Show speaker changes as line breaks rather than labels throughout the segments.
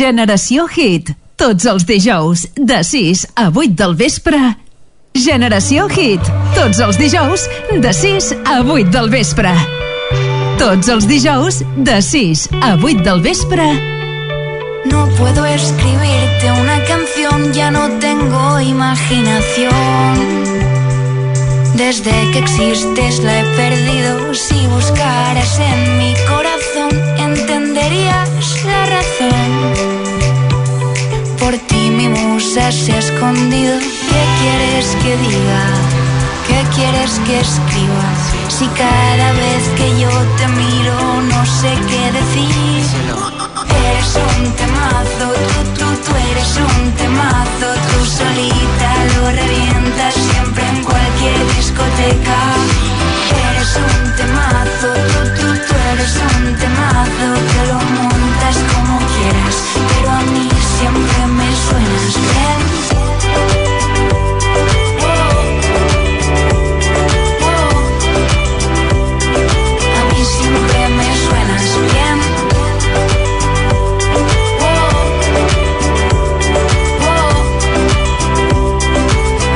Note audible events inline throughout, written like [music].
Generació Hit. Tots els dijous, de 6 a 8 del vespre. Generació Hit. Tots els dijous, de 6 a 8 del vespre. Tots els dijous, de 6 a 8 del vespre.
No puedo escribirte una canción, ya no tengo imaginación. Desde que existes la he perdido. Si buscaras en mi corazón, se ha escondido. ¿Qué quieres que diga? ¿Qué quieres que escriba? Si cada vez que yo te miro no sé qué decir. Eres un temazo, tú, tú, tú eres un temazo. Tú solita lo revientas siempre en cualquier discoteca. Eres un temazo, tú, tú, tú eres un temazo. Que lo montas como quieras, pero a mí siempre me Suenas bien, a mí siempre me suenas bien.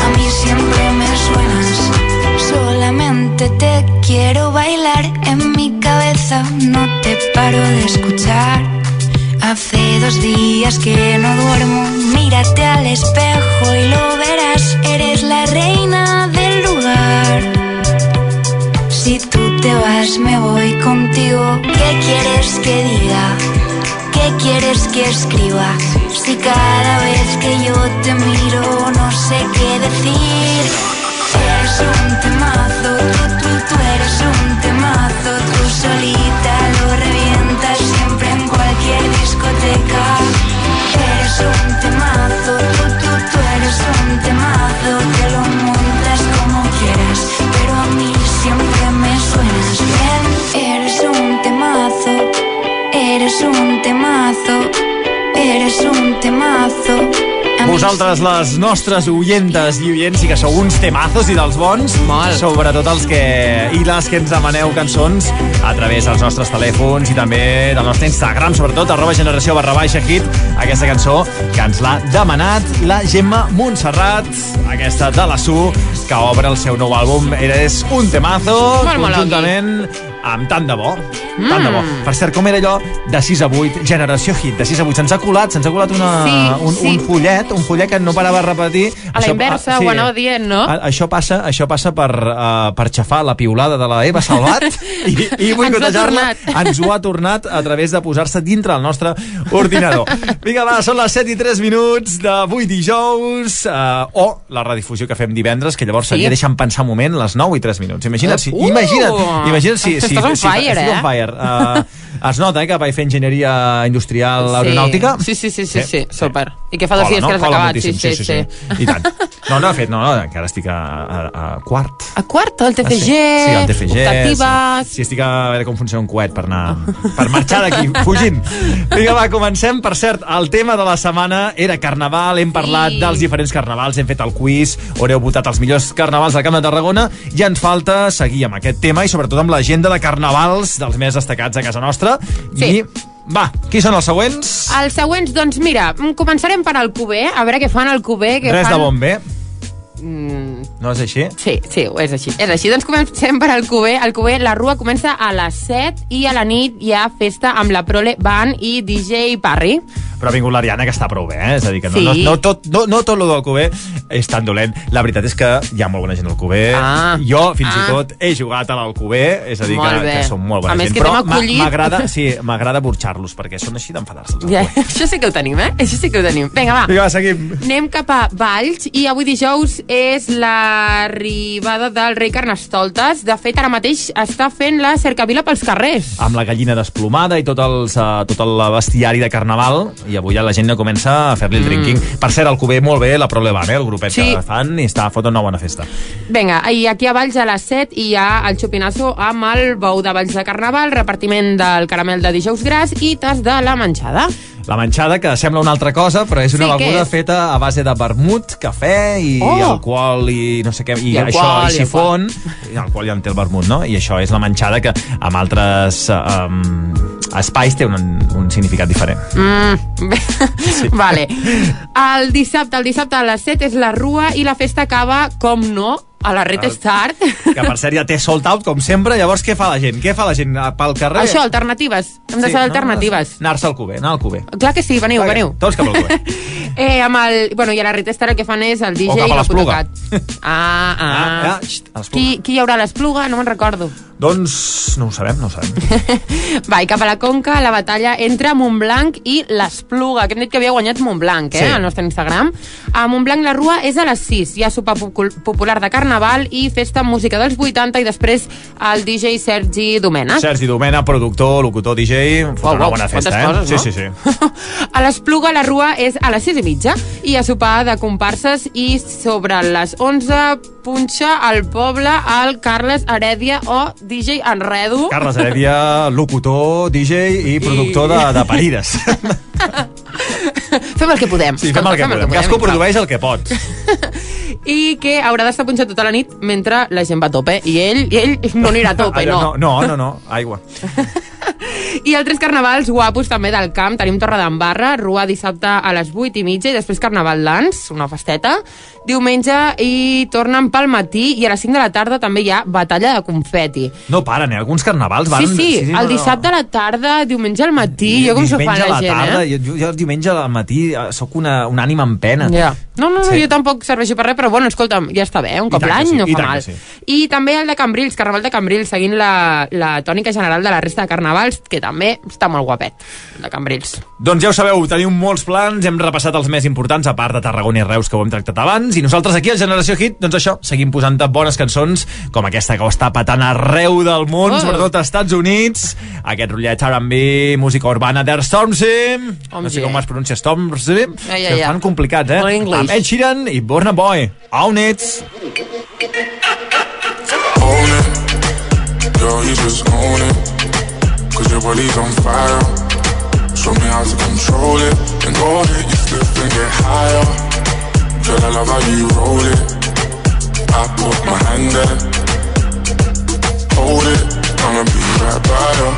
A mí siempre me suenas, solamente te quiero bailar en mi cabeza. No te paro de escuchar. Hace dos días que no duermo. Mírate al espejo y lo verás. Eres la reina del lugar. Si tú te vas, me voy contigo. ¿Qué quieres que diga? ¿Qué quieres que escriba? Si cada vez que yo te miro no sé qué decir. Eres un temazo, tú, tú, tú eres un temazo. Tú solita
Vosaltres, les nostres oientes i oients, sí que sou uns temazos i dels bons,
Molt.
sobretot els que... i les que ens demaneu cançons a través dels nostres telèfons i també del nostre Instagram, sobretot, arroba generació barra baixa hit, aquesta cançó que ens l'ha demanat la Gemma Montserrat, aquesta de la Su, que obre el seu nou àlbum. Eres un temazo,
Molt, molt
conjuntament amb tant de bo, tant de bo. Per cert, com era allò de 6 a 8, generació hit, de 6 a 8, se'ns ha colat, se'ns ha colat una,
Sí,
un,
sí.
un fullet, un fullet que no parava de repetir.
A la inversa, ho anava dient, no?
A, això passa, això passa per, uh, per xafar la piulada de la Eva Salvat [laughs] i, i boicotejar-la.
Ens ho ha tornat
a través de posar-se dintre el nostre ordinador. Vinga, va, són les 7 i 3 minuts d'avui dijous, uh, o la redifusió que fem divendres, que llavors
Sí.
seria, deixa'm pensar un moment, les 9 i 3 minuts. Imagina't, si,
Uh!
imagina't, imagina't si... si
Estàs on
si,
fire,
estic
eh?
on fire. Uh, es nota, eh, que vaig fer enginyeria industrial aeronàutica.
Sí, sí, sí, sí, sí,
bé.
super. I que fa dos
Cola,
dies
no?
que l'has acabat, sí,
moltíssim,
sí, sí.
I tant. [laughs] No, no, de fet, no, no, encara estic a, a, a quart.
A quart, el TFG,
Ah, sí, sí, el TFG. Sí, sí, estic a veure com funciona un coet per anar... per marxar d'aquí, [laughs] fugint. Vinga, va, comencem. Per cert, el tema de la setmana era Carnaval, hem parlat
Sí.
dels diferents carnavals, hem fet el quiz, haureu votat els millors carnavals del Camp de Tarragona, i ens falta seguir amb aquest tema i sobretot amb l'agenda de carnavals dels més destacats a casa nostra.
Sí.
I, va, qui són els següents?
Els següents, doncs mira, començarem per al Cuber, a veure què fan al Cuber. Què
Res
fan...
de bon bé.
Mm,
No és així?
Sí, sí, és així. És així. Doncs comencem per al Cuber. El Cuber, la rua comença a les 7 i a la nit hi ha festa amb la Prole Band i DJ Parry.
Però ha vingut l'Ariana, que està prou bé, eh? És a dir, que no,
Sí.
no, no, tot, no, no tot lo del Cuber és tan dolent. La veritat és que hi ha molt bona gent al Cuber.
Ah.
Jo, fins
Ah.
i tot, he jugat a l'Alcuber, és a dir, que,
bé.
que són molt bona
A més
gent.
que
Però m'agrada sí, m'agrada burxar-los, perquè són així d'enfadar-se.
Ja, [laughs] això sí que ho tenim, eh? Això sí que ho tenim. Vinga, va.
Vinga, va, seguim.
Anem cap a Valls i avui dijous és l'arribada del rei Carnestoltes. De fet, ara mateix està fent la cercavila pels carrers.
Amb la gallina desplomada i tot, els, uh, tot el bestiari de carnaval, i avui ja la gent ja comença a fer-li el drinking. Per cert, el Cuber molt bé, la Prolevan, eh? el grupet
Mm. Sí.
que fan, i està fotent una bona festa.
Vinga, i aquí a Valls a les 7 hi ha el xupinasso amb el bou de Valls de Carnaval, repartiment del caramel de dijous gras i tas de la manxada.
La manxada, que sembla una altra cosa, però és una
Sí,
beguda
és?
feta a base de vermut, cafè i
Oh!
alcohol i no sé què, i,
I
això,
alcohol,
i
i
sifon, i alcohol ja en té el vermut, no? I això és la manxada que amb altres um, espais té un, un significat diferent.
Mm, bé, sí. vale. El dissabte, el dissabte a les 7 és la rua i la festa acaba, com no, a la Red Start.
Que per cert ja té sold out, com sempre. Llavors, què fa la gent? Què fa la gent eh, pel carrer?
Això, alternatives. Hem de saber alternatives.
Anar-se al cuber, anar al cuber.
Clar que sí, veniu,
Vinga,
veniu.
Tots cap al cuber. [laughs]
eh, amb el, bueno, I a la Red Start el que fan és el DJ i
l'Espluga.
l'Apotocat. [laughs] Ah, ah.
Ah, ah, xt,
qui, qui hi haurà a l'Espluga? No me'n recordo.
Doncs no ho sabem, no ho sabem. [laughs]
Va, i cap a la Conca, la batalla entre Montblanc i l'Espluga, que hem dit que havia guanyat Montblanc, eh,
Sí.
al nostre Instagram. A Montblanc la rua és a les 6, hi ha sopar popu- popular de Carnaval i festa amb música dels 80 i després el DJ Sergi Domènech.
Sergi Domena, productor, locutor, DJ, fot una bona festa, eh? sí,
coses,
sí,
no?
sí. [laughs]
A l'Espluga la rua és a les 6 i mitja i a sopar de comparses i sobre les 11 punxa al poble el Carles Herèdia o DJ Enredo.
Carles Heredia, locutor, DJ i productor de, de parides. [laughs] [laughs]
Fem el que podem.
Sí, fem el que podem. Cadascú produeix el que pot. [laughs]
I que haurà d'estar punxat tota la nit mentre la gent va a tope. I ell, i ell no anirà a tope,
Allò,
no.
no. No, no, no, aigua. [laughs]
I altres carnavals guapos també del camp. Tenim Torre d'Embarra, Rua dissabte a les 8 i mitja i després Carnaval Dance, una festeta. Diumenge i tornen pel matí i a les 5 de la tarda també hi ha batalla de confeti.
No paren, eh? Alguns carnavals van...
Sí, sí, el dissabte a la tarda, diumenge al matí, jo com s'ho fa la
la
gent,
tarda,
eh?
jo, jo el diumenge al matí eh, sóc una, una ànima en pena.
Ja. No, no, no,
Sí.
jo tampoc serveixo per res, però bueno, escolta'm, ja està bé, un
I
cop l'any
sí,
no
i
fa mal.
sí.
I també el de Cambrils, Carnaval de Cambrils, seguint la, la tònica general de la resta de carnavals, que també està molt guapet, el de Cambrils.
Doncs ja ho sabeu, teniu molts plans, hem repassat els més importants, a part de Tarragona i Reus, que ho hem tractat abans, i nosaltres aquí, al Generació Hit, doncs això, seguim posant-te bones cançons, com aquesta que ho està patant arreu del món,
Oh.
sobretot als Estats Units, aquest rotllet R&B, música urbana d'Air Stormzy, no sé com es pronuncia Stormzy,
Ja, ja,
que
ja.
fan complicats, eh? Amb Ed Sheeran i Burna Boy, On It.
own it. Girl, you just own it. Cause your body's on fire. Show me how to control it. And go ahead, you slip and get higher. Girl, I love how you roll it. I put my hand there. Hold it. I'ma be right by you.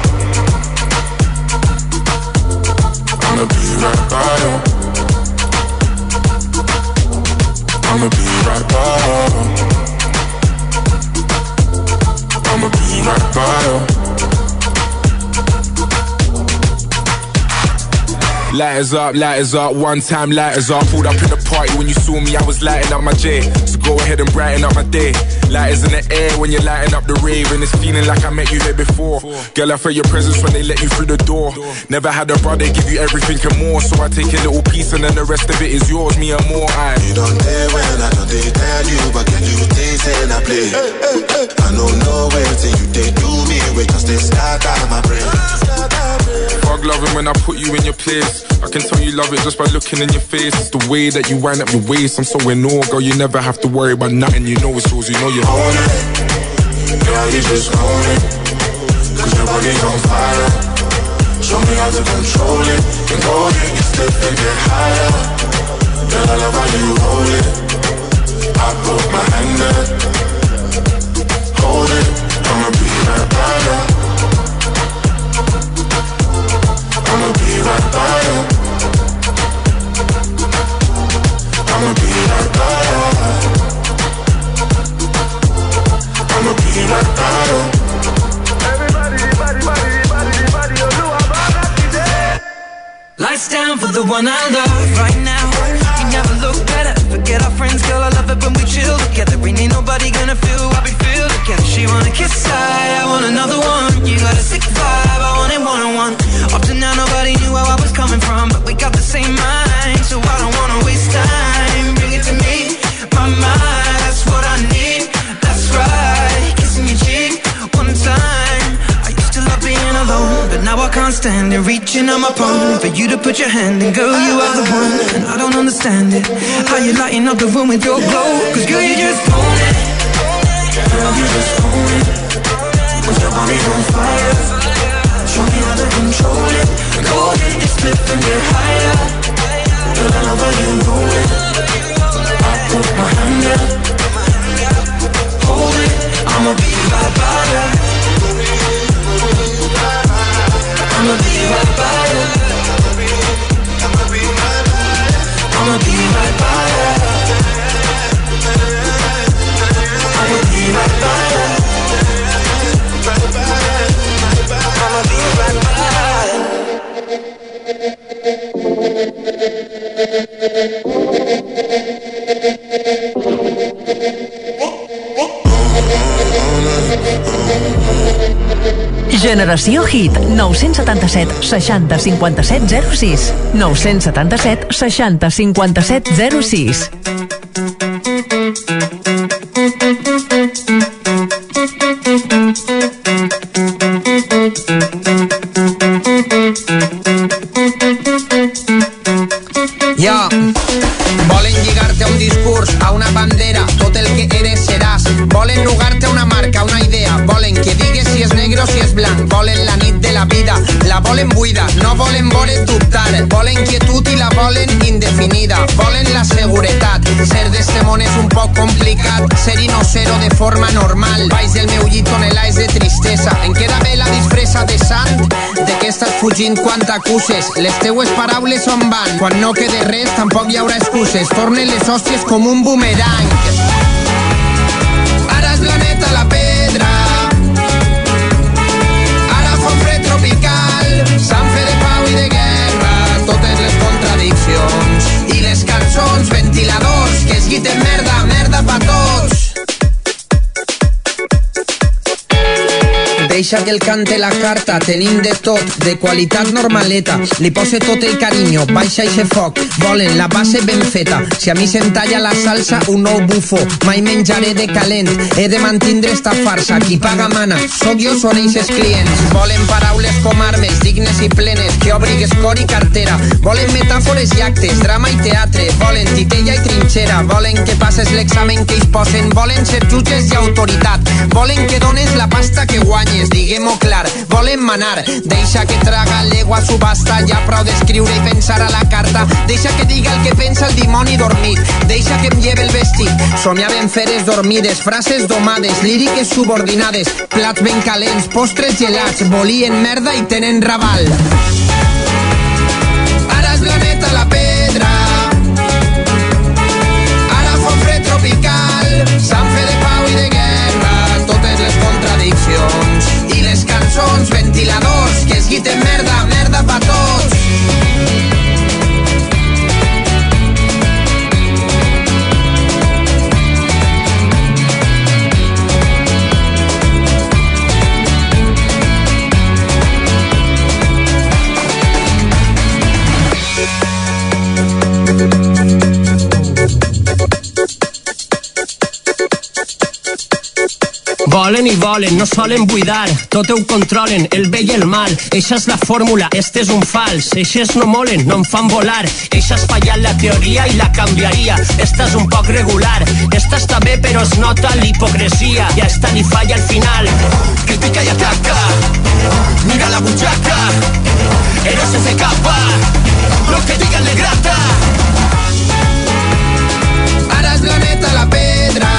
I'ma be right by you. I'ma be right by you. I'ma be right by you. Lighters up, lighters up, one time lighters up. Pulled up in the party when you saw me, I was lighting up my J. So go ahead and brighten up my day. Lighters in the air when you're lighting up the rave, and it's feeling like I met you here before. Girl, I felt your presence when they let you through the door. Never had a brother give you everything and more, so I take a little piece and then the rest of it is yours, me and more. I.
You don't dare when I don't they tell you, but can you taste and I play? I don't know where till you they do me, we just they start out my brain.
Fuck loving when I put you in your place. I can tell you love it just by looking in your face. It's the way that you wind up your waist. I'm so in awe, girl. You never have to worry about nothing. You know it's yours. You know you own it. Girl, you just own it. Cause your body's on fire. Show me how to control it. And go ahead, you slip and get higher. Girl, I love how you hold it. I put my hand there. Hold it. I'ma be right by you. I'ma be I'ma be Everybody, everybody, everybody, everybody, you about that
Lights down for the one I love right now. Forget our friends, girl. I love it when we chill together. We ain't nobody gonna feel what we feel together. She wanna kiss I, I want another one. You got a sick vibe, I want it one on one. Up to now, nobody knew where I was coming from, but we got the same mind, so I don't wanna waste time. Bring it to me, my mind. Now I can't stand it. Reaching on my palm for you to put your hand in, girl, you are the one, and I don't understand it. How you lighting up the room with your glow? Cause girl, you just own it.
Girl, you just own it. Cause your body's on fire. Show me how to control it. Ahead, you slip and get higher. Girl, I love how you roll it. I put my hand there. Hold it. I'ma be right by you. I'ma be
right by you. I'ma be right by you. I'ma be right by you. I'ma be you. Generació Hit, 977 60 57 06. 977 60 57 06. Què estàs fugint quan t'acuses? Les teues paraules on van? Quan no quede res, tampoc hi haurà excuses. Tornen les hòsties com un boomerang. Ara és la neta la pedra. Ara fa un fred tropical. Sant fe de pau i de guerra. Totes les contradiccions. I les cançons, ventiladors, que es guiten merda, merda pa tots. Deixa que el cante la carta, tenim de tot, de qualitat normaleta. Li pose tot el carinyo, baixa eixe foc, volen la base ben feta. Si a mi se'm talla la salsa, un nou bufo, mai menjaré de calent. He de mantindre esta farsa, qui paga mana, sóc jo, són eixes clients. Volen paraules com armes, dignes i plenes, que obrigues cor i cartera. Volen metàfores i actes, drama i teatre. Volen titella i trinxera, volen que passes l'examen que ells posen. Volen ser jutges i autoritat, volen que dones la pasta que guanyes, diguem-ho clar. Volen manar, deixa que traga l'egua subhasta, ja prou d'escriure i pensar a la carta. Deixa que diga el que pensa el dimoni dormit, deixa que em lleve el vestit. Somiaven feres dormides, frases domades, líriques subordinades, plats ben calents, postres gelats, volien merda i tenen raval. Ara és la neta la pedra, cançons, ventiladors, que es guiten merda, merda pa tots.
Volen i volen, no solen buidar, tot ho controlen, el bé i el mal. Eixa és la fórmula, este és un fals. Eixes no molen, no em fan volar. Eixa has fallat la teoria i la canviaria. Esta és un poc regular. Esta està bé, però es nota l'hipocresia. I a esta li falla al final. Critica i ataca. Mira la butxaca. Eres sense capa. Lo que digan le grata.
Ara és la neta la pedra,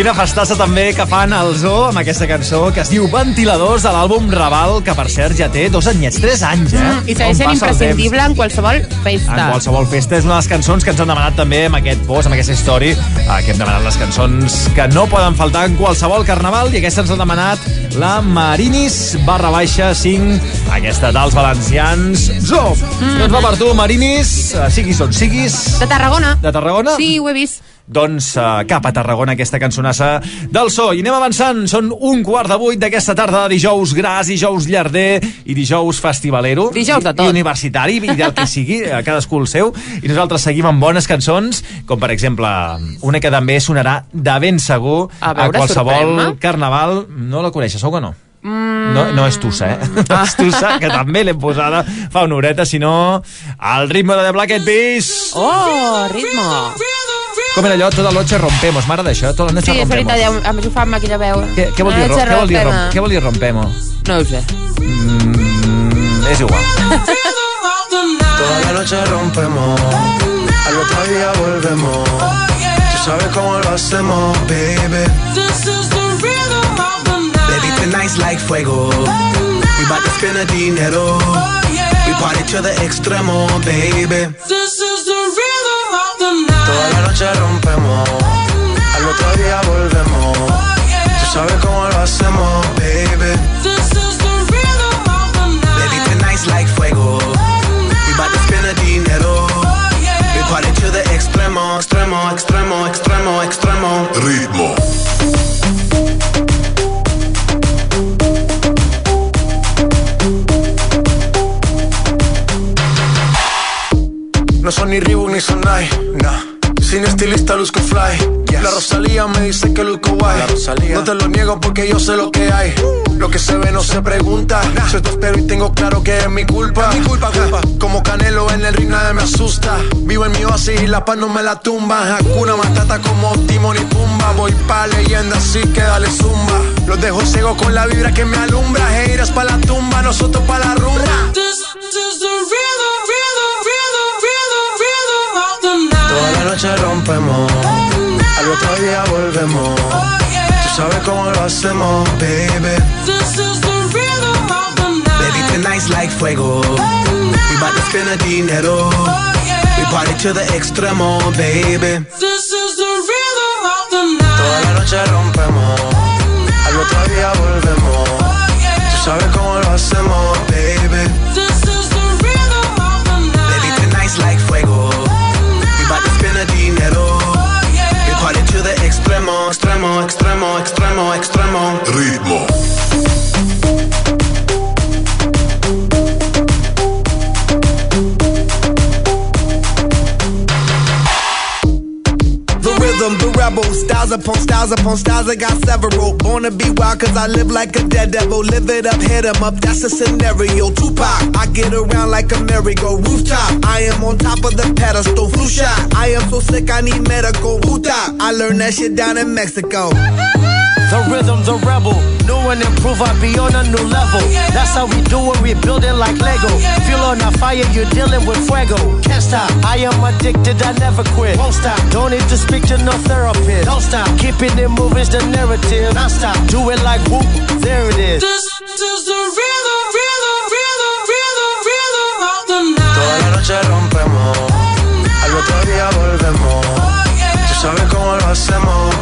Quina festassa també que fan el Zoo amb aquesta cançó que es diu Ventiladors de l'àlbum Raval, que per cert ja té dos anyets, tres anys, eh?
I segueix sent imprescindible en qualsevol festa.
En qualsevol festa és una de les cançons que ens han demanat també amb aquest post, amb aquesta història, eh, que hem demanat les cançons que no poden faltar en qualsevol carnaval i aquesta ens l'ha demanat la Marinis barra baixa 5, aquesta dels valencians. Zo! Mm. Doncs va per tu, Marinis, eh, siguis on siguis.
De Tarragona.
De Tarragona?
Sí, ho he vist.
Doncs uh, cap a Tarragona, aquesta cançonassa del so. I anem avançant. Són un quart de vuit d'aquesta tarda de dijous gras, dijous llarder i dijous festivalero.
Dijous de tot.
I universitari, i del que sigui, a cadascú el seu. I nosaltres seguim amb bones cançons, com per exemple una que també sonarà de ben segur
A veure,
qualsevol
sorprèn-me.
carnaval. No la coneixes, segur que no?
Mm.
No, no és Tussa, eh? [laughs] Ah. és Tussa, que també l'hem posada fa una horeta, sinó al ritme de The Black Eyed Peas.
Oh, ritmo.
Com era allò? Toda noche rompemos. M'agrada això? Toda noche
Sí, és
rompemos.
veritat, ja, a més ho fa amb aquella veu.
Què, què, vol dir, ro-
Noche
què, vol dir, rom què vol dir rompemo?
No ho sé.
Mm, és igual.
Toda la noche rompemos, al otro día volvemos. Tú sabes cómo lo hacemos, baby. Baby, tonight's like fuego. We bout to spend the dinero. We party to the extremo, baby.
No te lo niego porque yo sé lo que hay. Lo que se ve no se pregunta. Soy tu espero y tengo claro que es mi culpa. Mi culpa, culpa. Como Canelo en el ring nadie me asusta. Vivo en mi oasis y la paz no me la tumba. Hakuna Matata como Timon y Pumba. Voy pa' leyenda así que dale zumba. Los dejo ciego con la vibra que me alumbra. Heiras pa' la tumba, nosotros pa' la rumba.
Toda la noche rompemos, al otro día volvemos. Sabes cómo lo hacemos, baby. Baby, tonight's like fuego. We bout to spend the dinero. We party to the extremo, baby. Toda la noche rompemos, al otro día volvemos. Tú sabes cómo lo hacemos. Baby, extremo, extremo, extremo, extremo.
Ritmo.
Rhythm, styles upon styles upon styles, I got several. Born to be wild, cause I live like a dead devil. Live it up, hit 'em up, that's the scenario. Tupac, I get around like a merry-go rooftop. I am on top of the pedestal, flu shot. I am so sick, I need medical. Puta, I learned that shit down in Mexico.
The rhythm, the rebel. New and improve, I be on a new level. That's how we do it, we building like Lego. Feel on a fire, you're dealing with fuego. Can't stop, I am addicted, I never quit. Won't stop, don't need to speak to no therapist. Don't stop, keeping it moving's the narrative. Non stop, do it like whoop, there it is. This is the rhythm, rhythm, rhythm, rhythm, rhythm of the night.
Toda la noche rompemos, al otro día volvemos. Oh, Tú sabes cómo lo hacemos,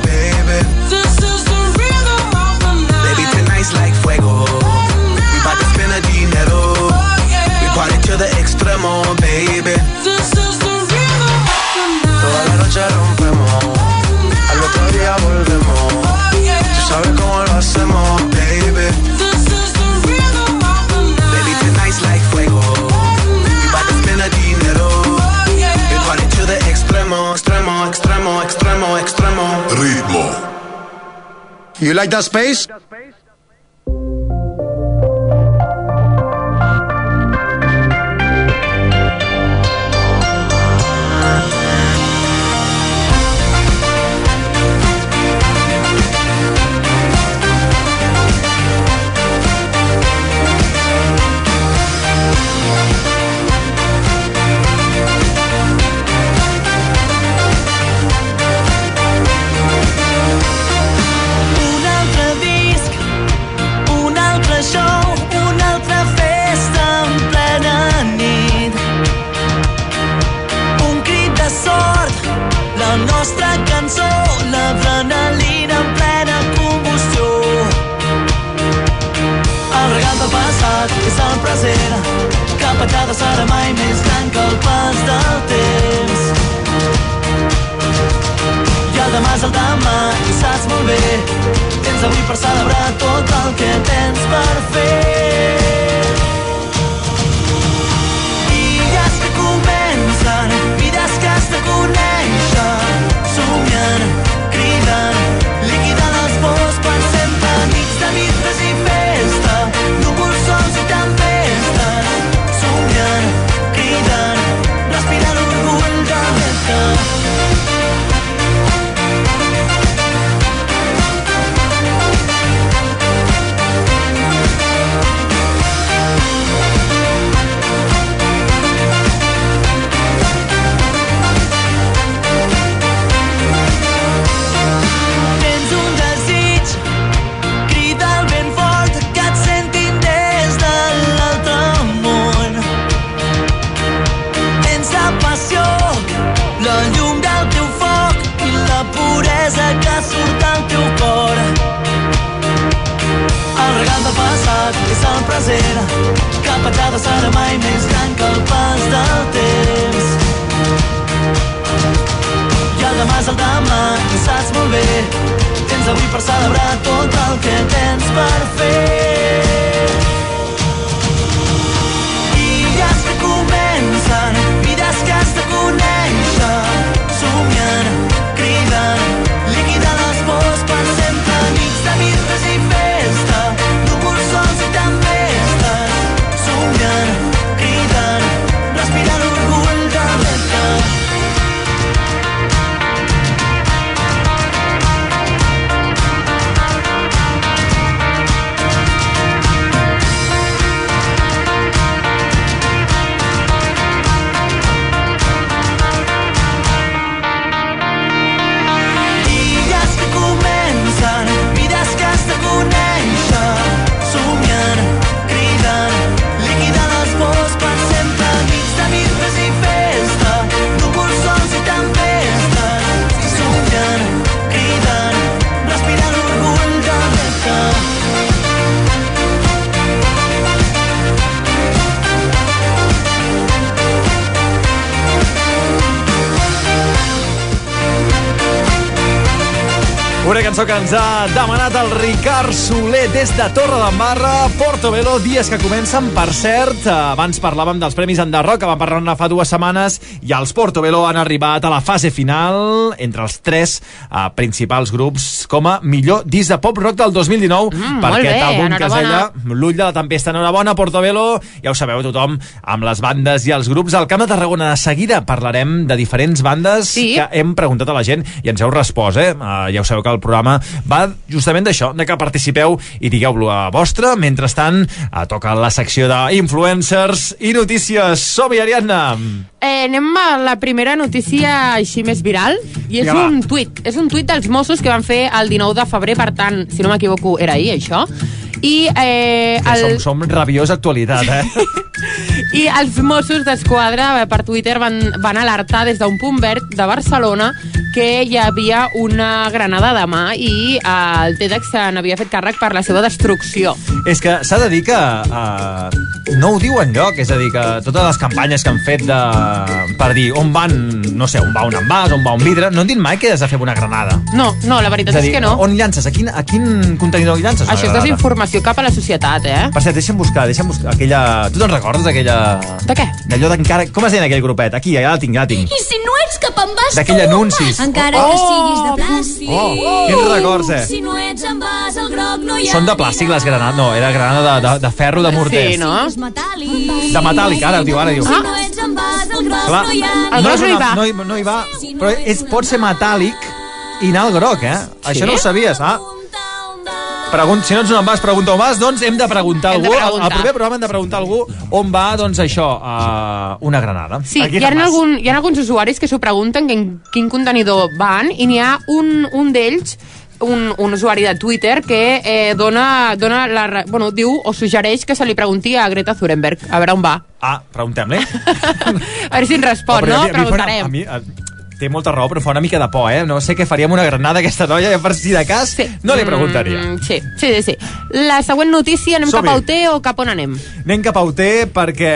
extremo, baby. Toda la noche rompemos, al otro día volvemos. Tú sabes cómo lo hacemos, baby. Baby, tonight's like fuego. We bout to spend the dinero. We party to the extremo, extremo, extremo, extremo, extremo.
Ritmo.
You like that space?
Nostra cançó, l'adrenalina en plena combustió. El regal del passat és el present, que petada serà mai més gran que el pas del temps. I el demà és el demà i saps molt bé Tens avui per celebrar tot el que tens per fer petada serà mai més gran que el pas del temps. I el demà és el demà i saps molt bé Tens avui per celebrar tot el que tens per fer
Una cançó que ens ha demanat el Ricard Soler des de Torre d'Embarra, Portobelo, dies que comencen. Per cert, eh, abans parlàvem dels Premis Enderroc, que van parlar fa dues setmanes, i els Portobelo han arribat a la fase final entre els tres eh, principals grups com a millor disc de pop-rock del 2019
Mm,
per aquest
bé,
àlbum deia L'ull de la tempesta. Enhorabona, Portobelo. Ja ho sabeu tothom, amb les bandes i els grups. Al Camp de Tarragona, de seguida, parlarem de diferents bandes
Sí.
que hem preguntat a la gent i ens heu respost, eh? Uh, ja ho sabeu que el programa va justament d'això, de que participeu i digueu-lo a vostra. Mentrestant, uh, toca la secció d'influencers i notícies. Som-hi, Ariadna!
Eh, anem a la primera notícia així més viral i és un tuit, és un tuit dels Mossos que van fer el 19 de febrer, per tant, si no m'equivoco, era ahir, això. I, eh, el,
som, som rabiosa actualitat, eh? [laughs]
I els Mossos d'Esquadra eh, per Twitter van, van alertar des d'un punt verd de Barcelona que hi havia una granada de mà i eh, el TEDx se n'havia fet càrrec per la seva destrucció.
És que s'ha de dir que uh, no ho diu enlloc, és a dir, que totes les campanyes que han fet de, per dir on van, no sé, on va un envàs, on va un vidre, no han dit mai que has de fer una granada.
No, no, la veritat
és, a
és,
dir,
que no.
on llances? A quin, a quin contenidor llances?
Això és desinformació cap a la societat, eh?
Per cert, deixa'm buscar, deixa'm buscar aquella... Tu te'n recordes d'aquella...
De què?
D'allò d'encara... Com es deia aquell grupet? Aquí, ja la tinc, ja la tinc.
I si no ets cap en vas
D'aquell anuncis.
Encara
Oh!
que siguis de plàstic.
Oh! Quins records, eh?
Si no ets en vas al groc no hi ha...
Són de plàstic les granades, no, era granada de, de, de ferro de morter.
Sí, no?
De metàl·lic, ara ho diu, ara diu.
Si no ets en vas al groc
Clar,
no hi ha...
no, és una, no, hi, no hi va, però és, pot ser metàl·lic i anar al groc, eh? Això no ho sabies, ah? Pregunt, si no ets un envàs, pregunta on vas, doncs hem de preguntar a algú. Al,
preguntar.
al proper programa hem de preguntar a algú on va, doncs això, uh, una granada.
Sí, hi ha,
vas.
algun, hi ha alguns usuaris que s'ho pregunten que en quin contenidor van i n'hi ha un, un d'ells un, un usuari de Twitter que eh, dona, dona la, bueno, diu o suggereix que se li pregunti a Greta Thunberg a veure on va.
Ah, preguntem-li. [laughs]
A veure si ens respon, no?
a a una-
Preguntarem.
A mi, a, té molta raó, però fa una mica de por, eh? No sé què faria amb una granada aquesta noia, per si de cas, sí. no li preguntaria.
Mm, sí, sí, sí, sí. La següent notícia, anem cap a UT o cap on anem?
Anem cap a UT perquè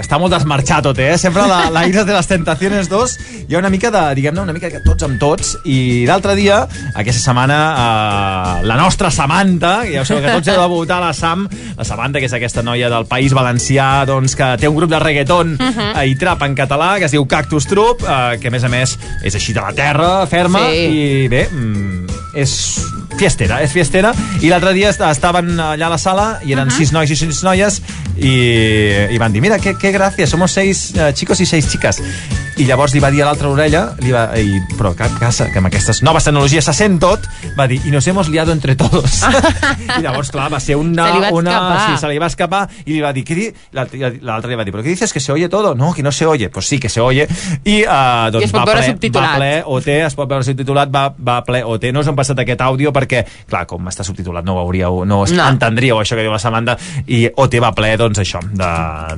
està molt desmarxat tot, eh? Sempre la, la Ira de les Tentaciones 2 hi ha una mica de, diguem-ne, una mica de tots amb tots i l'altre dia, aquesta setmana eh, la nostra Samantha ja ho sabeu que tots heu de votar la Sam la Samantha, que és aquesta noia del País Valencià doncs que té un grup de reggaeton
Mhm.
eh, i trap en català que es diu Cactus Troop eh, que a més a més és així de la terra, ferma
Sí.
i bé, mm, és fiestera, és fiestera i l'altre dia est- estaven allà a la sala i eren uh -huh. sis nois i sis noies i, i van dir, mira, que, que gràcia, somos seis eh, chicos i seis chicas i llavors li va dir a l'altra orella li va, i, però que, que, que amb aquestes noves tecnologies se sent tot va dir, y nos hemos liado entre todos [laughs] i llavors clar, va ser una,
Se li va
una
escapar.
sí, se li va escapar i li va dir, què l'altre l'altre li va dir, però què dices, que se oye todo? No, que no se oye, pues sí, que se oye i, uh, doncs
I es pot
va
veure
ple,
subtitulat.
va ple OT, es pot veure subtitulat, va, va ple OT. No us hem passat aquest àudio perquè, clar, com està subtitulat no ho hauríeu, no, no.
No.
entendríeu això que diu la Samantha, i OT va ple, doncs això, de,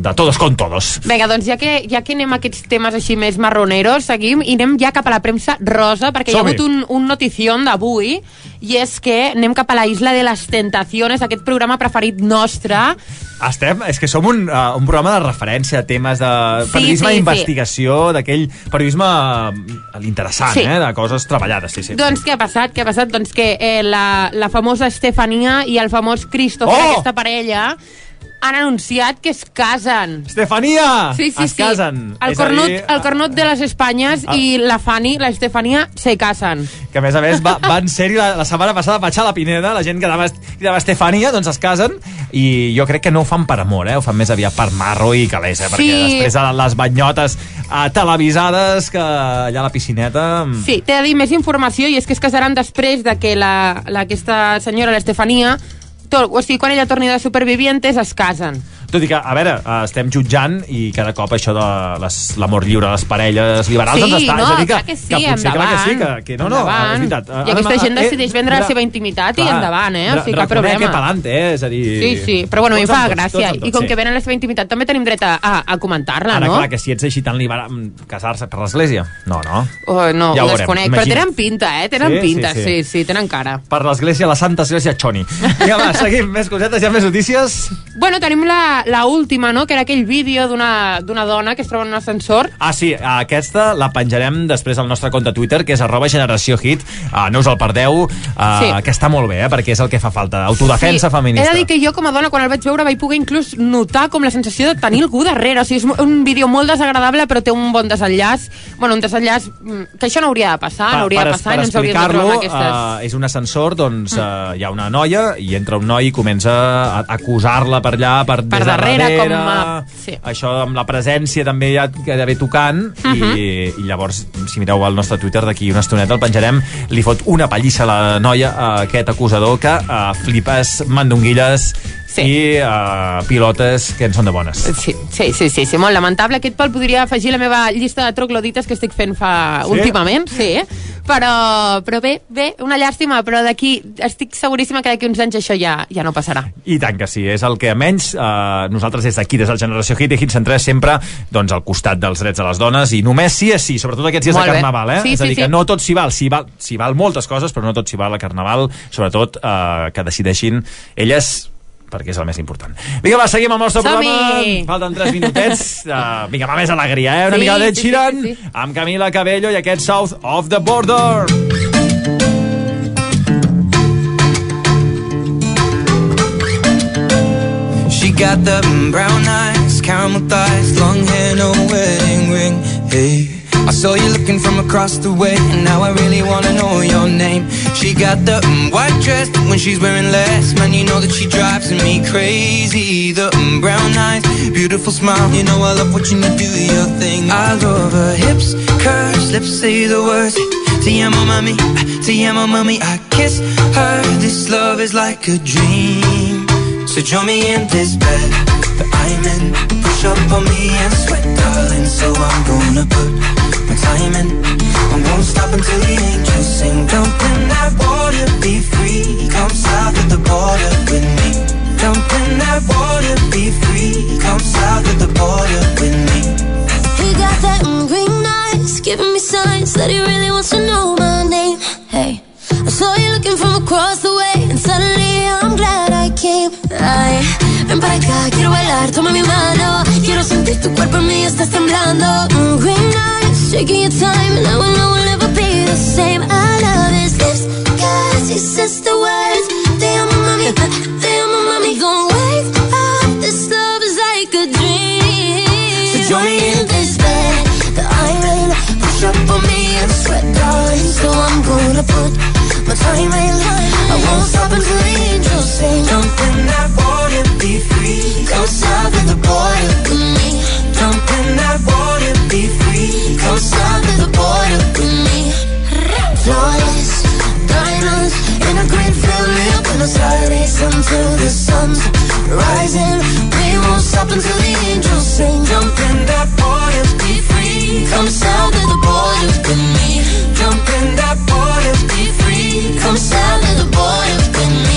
de todos con todos.
Vinga, doncs ja que, ja que anem a aquests temes així més marroneros, seguim i anem ja cap a la premsa rosa, perquè hi ha hagut un, un notición d'avui, i és que anem cap a la Isla de les Tentaciones, aquest programa preferit nostre.
Estem, és que som un, uh, un programa de referència a temes de
Sí,
periodisme
sí, sí.
d'investigació, d'aquell periodisme eh, interessant,
Sí.
eh, de coses treballades, sí, sí.
Doncs què ha passat? Què ha passat? Doncs que eh, la, la famosa Estefania i el famós Christopher,
Oh!
aquesta parella, han anunciat que es casen.
Estefania!
Sí, sí,
es
sí.
casen.
El
És a
cornut,
dir,
el cornut de les Espanyes
Ah.
i la Fanny, la Estefania, se casen.
que a més a més va, van ser-hi la, la setmana passada vaig a la Pineda, la gent que anava, cridava Estefania, doncs es casen i jo crec que no ho fan per amor, eh? ho fan més aviat per marro i calés, eh? perquè
Sí.
després de les banyotes eh, televisades que allà a la piscineta... mm,
Sí, t'he de dir més informació i és que es casaran després de que la, la, aquesta senyora, l'Estefania, to- o sigui, quan ella torni de Supervivientes, es casen.
Tot i que, a veure, eh, estem jutjant i cada cop això de l'amor lliure de les parelles liberals
Sí,
doncs està,
no,
és a dir que,
clar que sí,
potser, clar que sí, que,
endavant.
que no, no,
Endavant.
és veritat.
I aquesta gent decideix vendre la seva intimitat i endavant, eh? O sigui, cap problema.
Que pa'lante, eh? És a dir...
Sí, sí, però bueno, a mi em fa gràcia.
tots
I com que venen la seva intimitat, també tenim dret a, a, a comentar-la,
Ara,
no?
clar, que si ets així tan liberal, mm, casar-se per l'església? No, no.
Oh, no,
Ja ho
desconec,
imagina't.
però tenen pinta, eh? Tenen
Sí, sí,
pinta,
sí.
sí, sí, tenen cara.
Per l'església, la Santa Església Choni. Vinga, va, [laughs] seguim, més cosetes, hi ha més notícies?
Bueno, tenim la, la, la última, no?, que era aquell vídeo d'una dona que es troba en un ascensor.
Ah, sí, aquesta la penjarem després al nostre compte Twitter, que és arroba generació hit. Uh, no us el perdeu, uh,
Sí.
que està molt bé, eh, perquè és el que fa falta. Autodefensa
He
feminista.
de dir que jo, com a dona, quan el vaig veure, vaig poder inclús notar com la sensació de tenir algú darrere. O sigui, és un vídeo molt desagradable, però té un bon desenllaç. Bueno, un desenllaç mm, que això no hauria de passar, no hauria de passar i no ens hauríem de trobar aquestes...
Eh, és un ascensor, doncs uh, hi ha una noia i entra un noi i comença a acusar-la per allà, per,
Per
des de
darrere, com
darrere,
a- sí.
Això amb la presència també ja d'haver tocant
Mhm.
i, i llavors, si mireu al nostre Twitter d'aquí una estoneta el penjarem, li fot una pallissa a la noia, a aquest acusador que uh, flipes mandonguilles sí. i uh, pilotes que en són de bones.
Sí, sí, sí, sí, sí, molt lamentable. Aquest pel podria afegir a la meva llista de troglodites que estic fent fa
Sí?
últimament, sí, però, però bé, bé, una llàstima, però d'aquí estic seguríssima que d'aquí uns anys això ja, ja no passarà.
I tant que sí, és el que menys eh, nosaltres des d'aquí, des del Generació Hit i Hit 103 sempre doncs, al costat dels drets de les dones i només sí és sí, sobretot aquests dies
Molt
de. Carnaval, eh?
Sí,
és a
sí,
dir,
sí.
que no tot s'hi val, s'hi val, val moltes coses, però no tot s'hi val a Carnaval, sobretot eh, que decideixin elles perquè és el més important. Vinga, va, seguim amb el nostre programa. Falten 3 minutets. Uh, [laughs] vinga, va, més alegria, eh? Una
Sí,
mica de
sí, sí,
Sheeran
sí, sí.
amb Camila Cabello i aquest South of the Border.
She got the brown eyes, caramel thighs, long hair, no wedding ring. Hey, I saw you looking from across the way, and now I really wanna know your name. She got the mm, white dress when she's wearing less. Man, you know that she drives me crazy. The mm, brown eyes, beautiful smile. You know I love watching you do your thing. I love her hips, curves, lips say the words. Te amo, mami, te amo, mami. I kiss her. This love is like a dream. So join me in this bed I'm in. Push up on me and sweat, darling. So I'm gonna put in. I won't stop until the angels sing. Jump in that water, be free. Come south of the border with me. Jump in that water, be free. Come south of the border with me.
He got that green eyes, giving me signs that he really wants to know my name. Hey, I saw you looking from across the way, and suddenly I'm glad I came. Ay, ven para acá, quiero bailar, toma mi mano. Quiero sentir tu cuerpo en mí, estás temblando. Mm, green eyes, shaking your time, and I will know we'll never be the same. I love his lips, cause he says the words. Te amo, mami, te amo, mami. Don't wake up, this love is like a dream.
So join me in
this bed that I'm in. Push up on me and sweat, darling. So I'm gonna put my time in. I won't stop until the angels sing.
Jump in that water, be free.
Come south of the border
in that water, be free.
Come south the border with me. A the sun's rising. We won't stop until the angels sing.
Jump in that water, be free.
Come south the border with me.
Jump in that water, be free.
Come south of the border with me.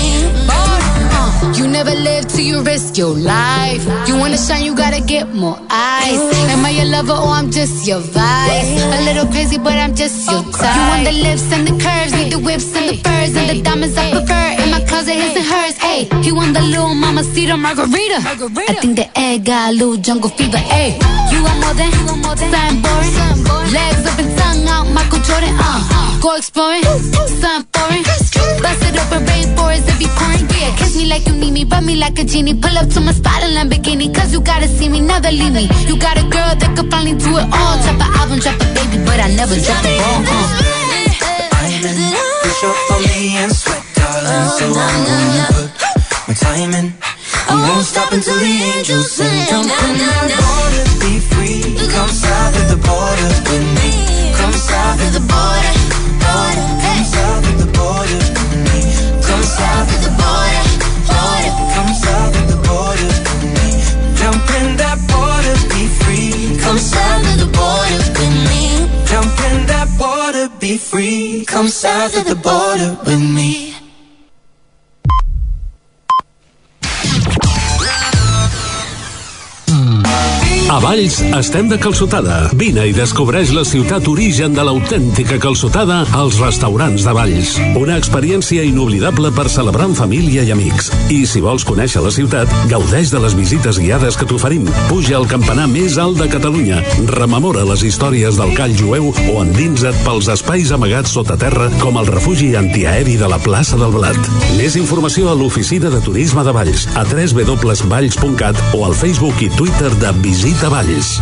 You never live till you risk your life. You wanna shine, you gotta get more eyes. Am I your lover or I'm just your vice? A little crazy, but I'm just your type. You want the lips and the curves, need the whips and the furs and the diamonds I prefer. In my closet, his and hers. Hey, he want the little mama cedar margarita. margarita. I think the egg got a little jungle fever. Hey, you want more than, you want more than something boring. Legs up and tongue out, Michael Jordan. Uh, go exploring, something foreign. Bust it open, rainforest, it be pouring. Yeah, kiss me like you need me, rub me like a genie. Pull up to my spot in Lamborghini, cause you gotta see me, never leave me. You got a girl that could finally do it all. Drop an album, drop a baby, but I never drop a ball. Uh.
Push up on me and sweat, darling. Oh, so I'm gonna put my time in. I won't stop until the angels sing. Jump in that water, be free. Come south of the border with me. Come south of the border, border. Come south of the border with me. Come south of the border, border. Come south of the border with me. Jump in that be free.
Come south of the border with me.
Jump in that water, be free. Come south of the border with me.
A Valls estem de calçotada. Vine i descobreix la ciutat origen de l'autèntica calçotada als restaurants de Valls. Una experiència inoblidable per celebrar en família i amics. I si vols conèixer la ciutat, gaudeix de les visites guiades que t'oferim. Puja al campanar més alt de Catalunya. Rememora les històries del call jueu o endinsa't pels espais amagats sota terra com el refugi antiaeri de la plaça del Blat. Més informació a l'oficina de turisme de Valls a www.valls.cat o al Facebook i Twitter de Visita Valls.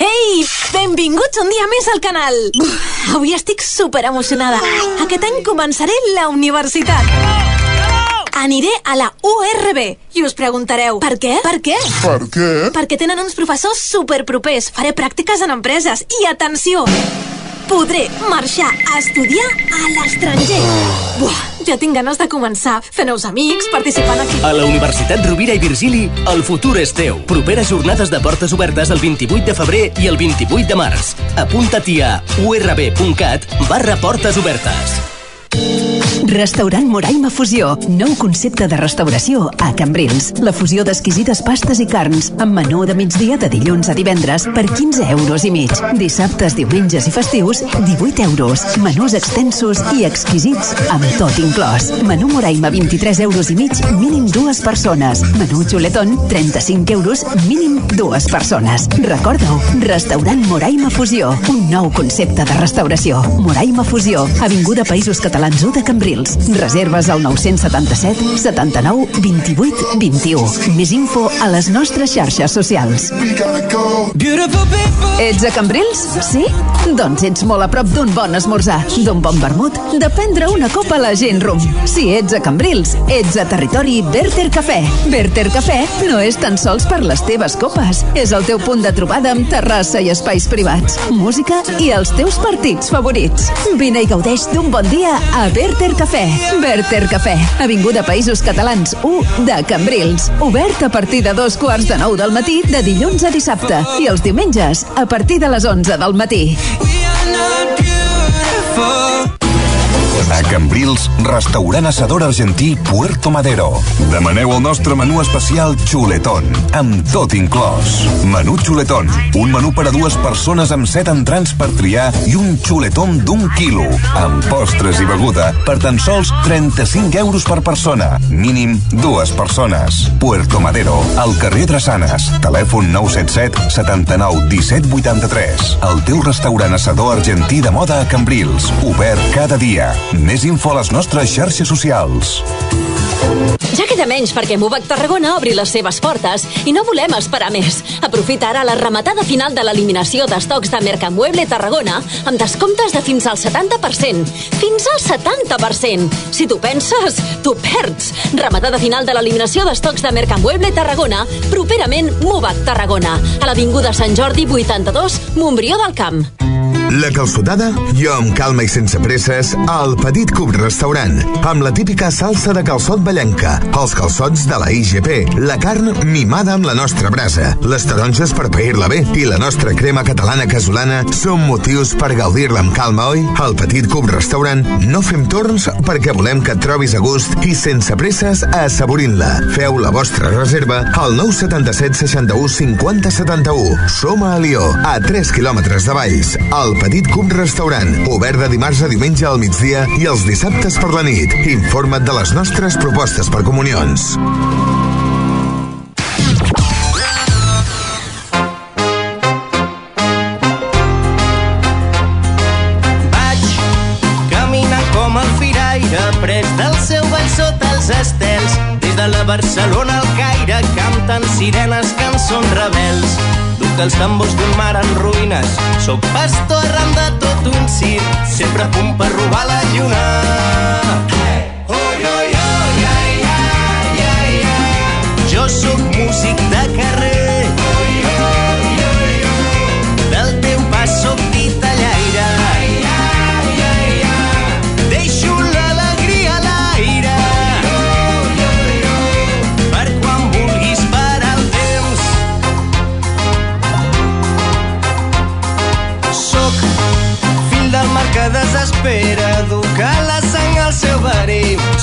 Ei, benvinguts un dia més al canal. Uf, avui estic super emocionada. Aquest any començaré la universitat. Aniré a la URB i us preguntareu, per què? Per què?
Per què?
Perquè tenen uns professors super propers. Faré pràctiques en empreses. I atenció, podré marxar a estudiar a l'estranger. Buah, ja tinc ganes de començar. Fer nous amics, participant aquí.
A la Universitat Rovira i Virgili, el futur és teu. Properes jornades de portes obertes el 28 de febrer i el 28 de març. Apunta-t'hi a urb.cat barra portes obertes.
Restaurant Moraima Fusió. Nou concepte de restauració a Cambrils. La fusió d'exquisides pastes i carns amb menú de migdia de dilluns a divendres per 15 euros i mig. Dissabtes, diumenges i festius, 18 euros. Menús extensos i exquisits amb tot inclòs. Menú Moraima, 23 euros i mig, mínim dues persones. Menú xuletón, 35 euros, mínim dues persones. Recorda-ho, Restaurant Moraima Fusió. Un nou concepte de restauració. Moraima Fusió, Avinguda Països Catalans 1 de Cambrils. Reserves al 977 79 28 21. Més info a les nostres xarxes socials. Ets a Cambrils? Sí? Doncs ets molt a prop d'un bon esmorzar, d'un bon vermut, de prendre una copa a la gent rum. Si ets a Cambrils, ets a territori Berter Cafè. Berter Cafè no és tan sols per les teves copes, és el teu punt de trobada amb terrassa i espais privats, música i els teus partits favorits. Vine i gaudeix d'un bon dia a Berter Cafè. Berter Cafè, Avinguda Països Catalans 1 de Cambrils. Obert a partir de dos quarts de nou del matí de dilluns a dissabte i els diumenges a partir de les 11 del matí.
A Cambrils, restaurant assador argentí Puerto Madero. Demaneu el nostre menú especial Chuletón, amb tot inclòs. Menú Chuletón, un menú per a dues persones amb set entrants per triar i un xuletón d'un quilo, amb postres i beguda per tan sols 35 euros per persona. Mínim dues persones. Puerto Madero, al carrer Drassanes. Telèfon 977 79 17 83. El teu restaurant assador argentí de moda a Cambrils. Obert cada dia. Més info a les nostres xarxes socials.
Ja queda menys perquè Mubac Tarragona obri les seves portes i no volem esperar més. Aprofita ara la rematada final de l'eliminació d'estocs de Mercamueble Tarragona amb descomptes de fins al 70%. Fins al 70%! Si tu penses, tu perds. Rematada final de l'eliminació d'estocs de Mercamueble Tarragona, properament Mubac Tarragona, a l'Avinguda Sant Jordi 82, Montbrió del Camp.
La calçotada, jo amb calma i sense presses, al Petit Cub Restaurant, amb la típica salsa de calçot ballenca, els calçots de la IGP, la carn mimada amb la nostra brasa, les taronges per pair-la bé i la nostra crema catalana casolana són motius per gaudir-la amb calma, oi? Al Petit Cub Restaurant no fem torns perquè volem que et trobis a gust i sense presses assaborint-la. Feu la vostra reserva al 977 61 50 71. Som a Alió, a 3 quilòmetres de Valls, al Petit Cub Restaurant, obert de dimarts a diumenge al migdia i els dissabtes per la nit. Informa't de les nostres propostes per comunions.
Barcelona al Caire canten sirenes, cançons rebels. Duc els tambors d'un mar en ruïnes, sóc pastor arran de tot un circ, sempre a punt per robar la lluna. Jo sóc músic de carrer.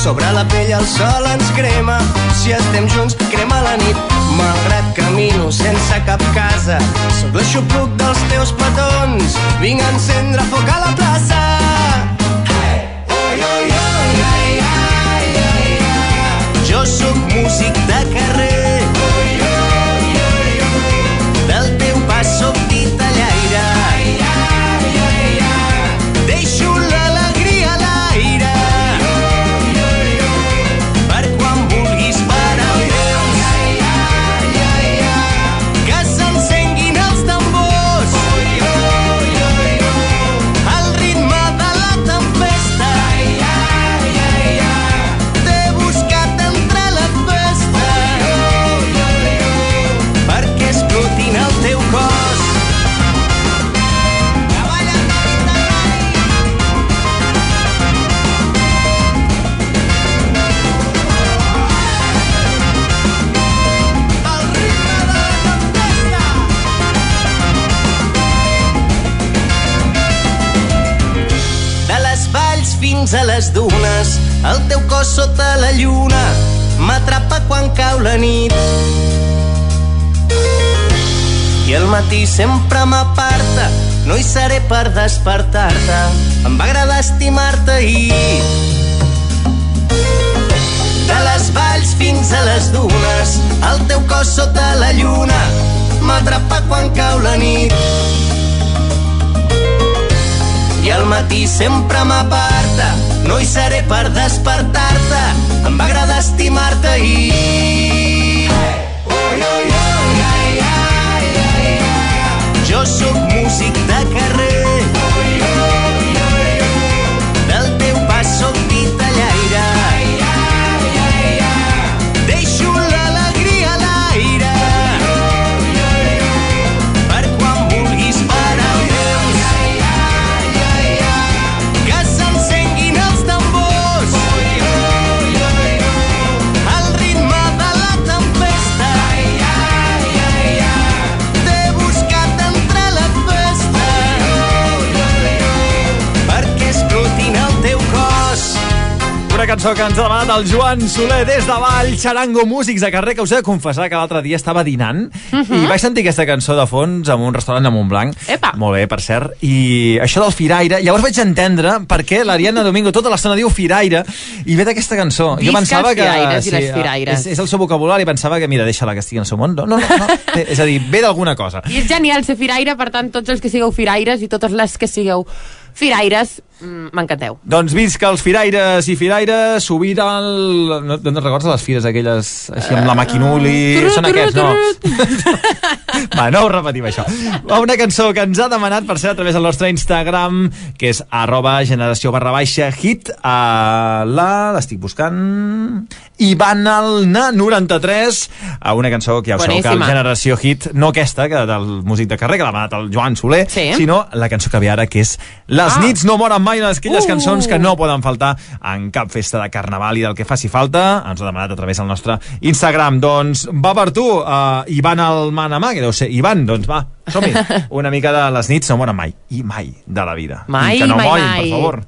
Sobre la pell el sol ens crema, si estem junts crema la nit.
Malgrat camino sense cap casa, sóc l'aixopluc dels teus petons. Vinc a encendre foc a la plaça. Jo sóc músic de carrer. Fins a les dunes, el teu cos sota la lluna m'atrapa quan cau la nit. I el matí sempre m'aparta, no hi seré per despertar-te. Em va agradar estimar-te ahir. De les valls fins a les dunes, el teu cos sota la lluna m'atrapa quan cau la nit. I matí sempre m'aparta, no hi seré per despertar-te. Em va agradar estimar-te ahir. Jo sóc músic de carrer.
Cançó que ens ha demanat el Joan Soler des de Vall, Xarango Músics de carrer, que us he de confessar que l'altre dia estava dinant i vaig sentir aquesta cançó de fons en un restaurant de Montblanc.
Epa.
Molt bé, per cert. I això del Firaire, llavors vaig entendre per què l'Ariana Domingo tota l'estona diu Firaire i ve d'aquesta cançó.
Visca els firaires i les firaires.
És, és el seu vocabulari, pensava que, mira, deixa-la que estigui en el seu món. No, no, no. no. [laughs] És a dir, ve d'alguna cosa.
I és genial ser firaire, per tant, tots els que sigueu firaires i totes les que sigueu firaires, m'encanteu.
Doncs visca els firaires i firaires, sovint el... No, no te'n recordes de les fires aquelles així amb la maquinuli?
Turut,
Són aquests, no? [laughs] Va, no ho repetim, això. Una cançó que ens ha demanat, per ser a través del nostre Instagram, que és arroba generació barra baixa hit, a la... l'estic buscant... Ivan Alna 93, a una cançó que ja ho sabeu que el generació hit, no aquesta, que del músic de carrer, que l'ha demanat el Joan Soler,
Sí.
sinó la cançó que ve ara, que és Les
Ah.
nits no moren mai, una d'aquelles
Uh.
cançons que no poden faltar en cap festa de carnaval i del que faci falta, ens ho ha demanat a través del nostre Instagram. Doncs va per tu, uh, Ivan el Manamà, que deu ser Ivan, doncs va, som-hi. [laughs] Una mica de les nits no moren mai, i mai de la vida.
Mai,
I que no
mai,
morin,
mai.
per favor.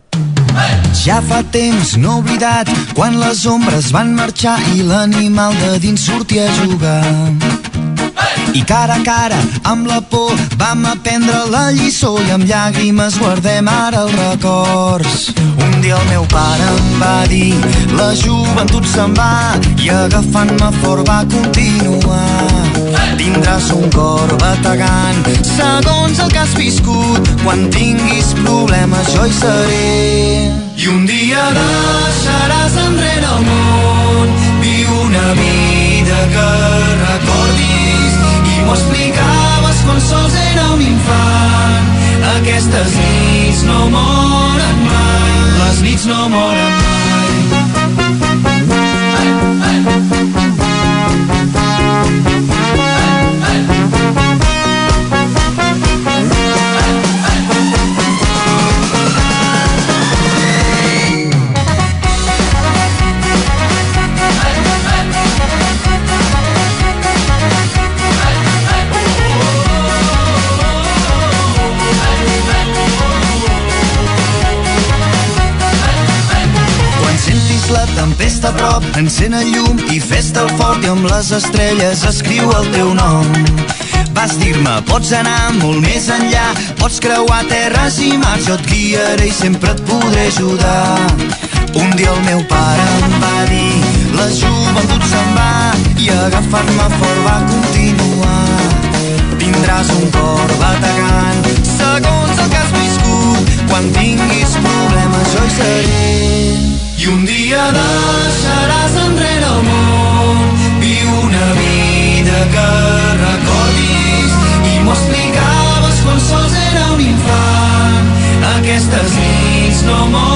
Ja fa temps, no oblidat, quan les ombres van marxar i l'animal de dins sortia a jugar. I cara a cara, amb la por, vam aprendre la lliçó i amb llàgrimes guardem ara els records. Un dia el meu pare em va dir, la joventut se'n va i agafant-me fort va continuar. Tindràs un cor bategant, segons el que has viscut, quan tinguis problemes jo hi seré. I un dia deixaràs enrere el món, viu una vida que recordis i explicaves quan sols era un infant. Aquestes nits no moren mai, les nits no moren mai. tempesta a prop, encén el llum i festa el fort i amb les estrelles escriu el teu nom. Vas dir-me, pots anar molt més enllà, pots creuar terres i mar, jo et guiaré i sempre et podré ajudar. Un dia el meu pare em va dir, la joventut se'n va i agafar-me estas no
mundo.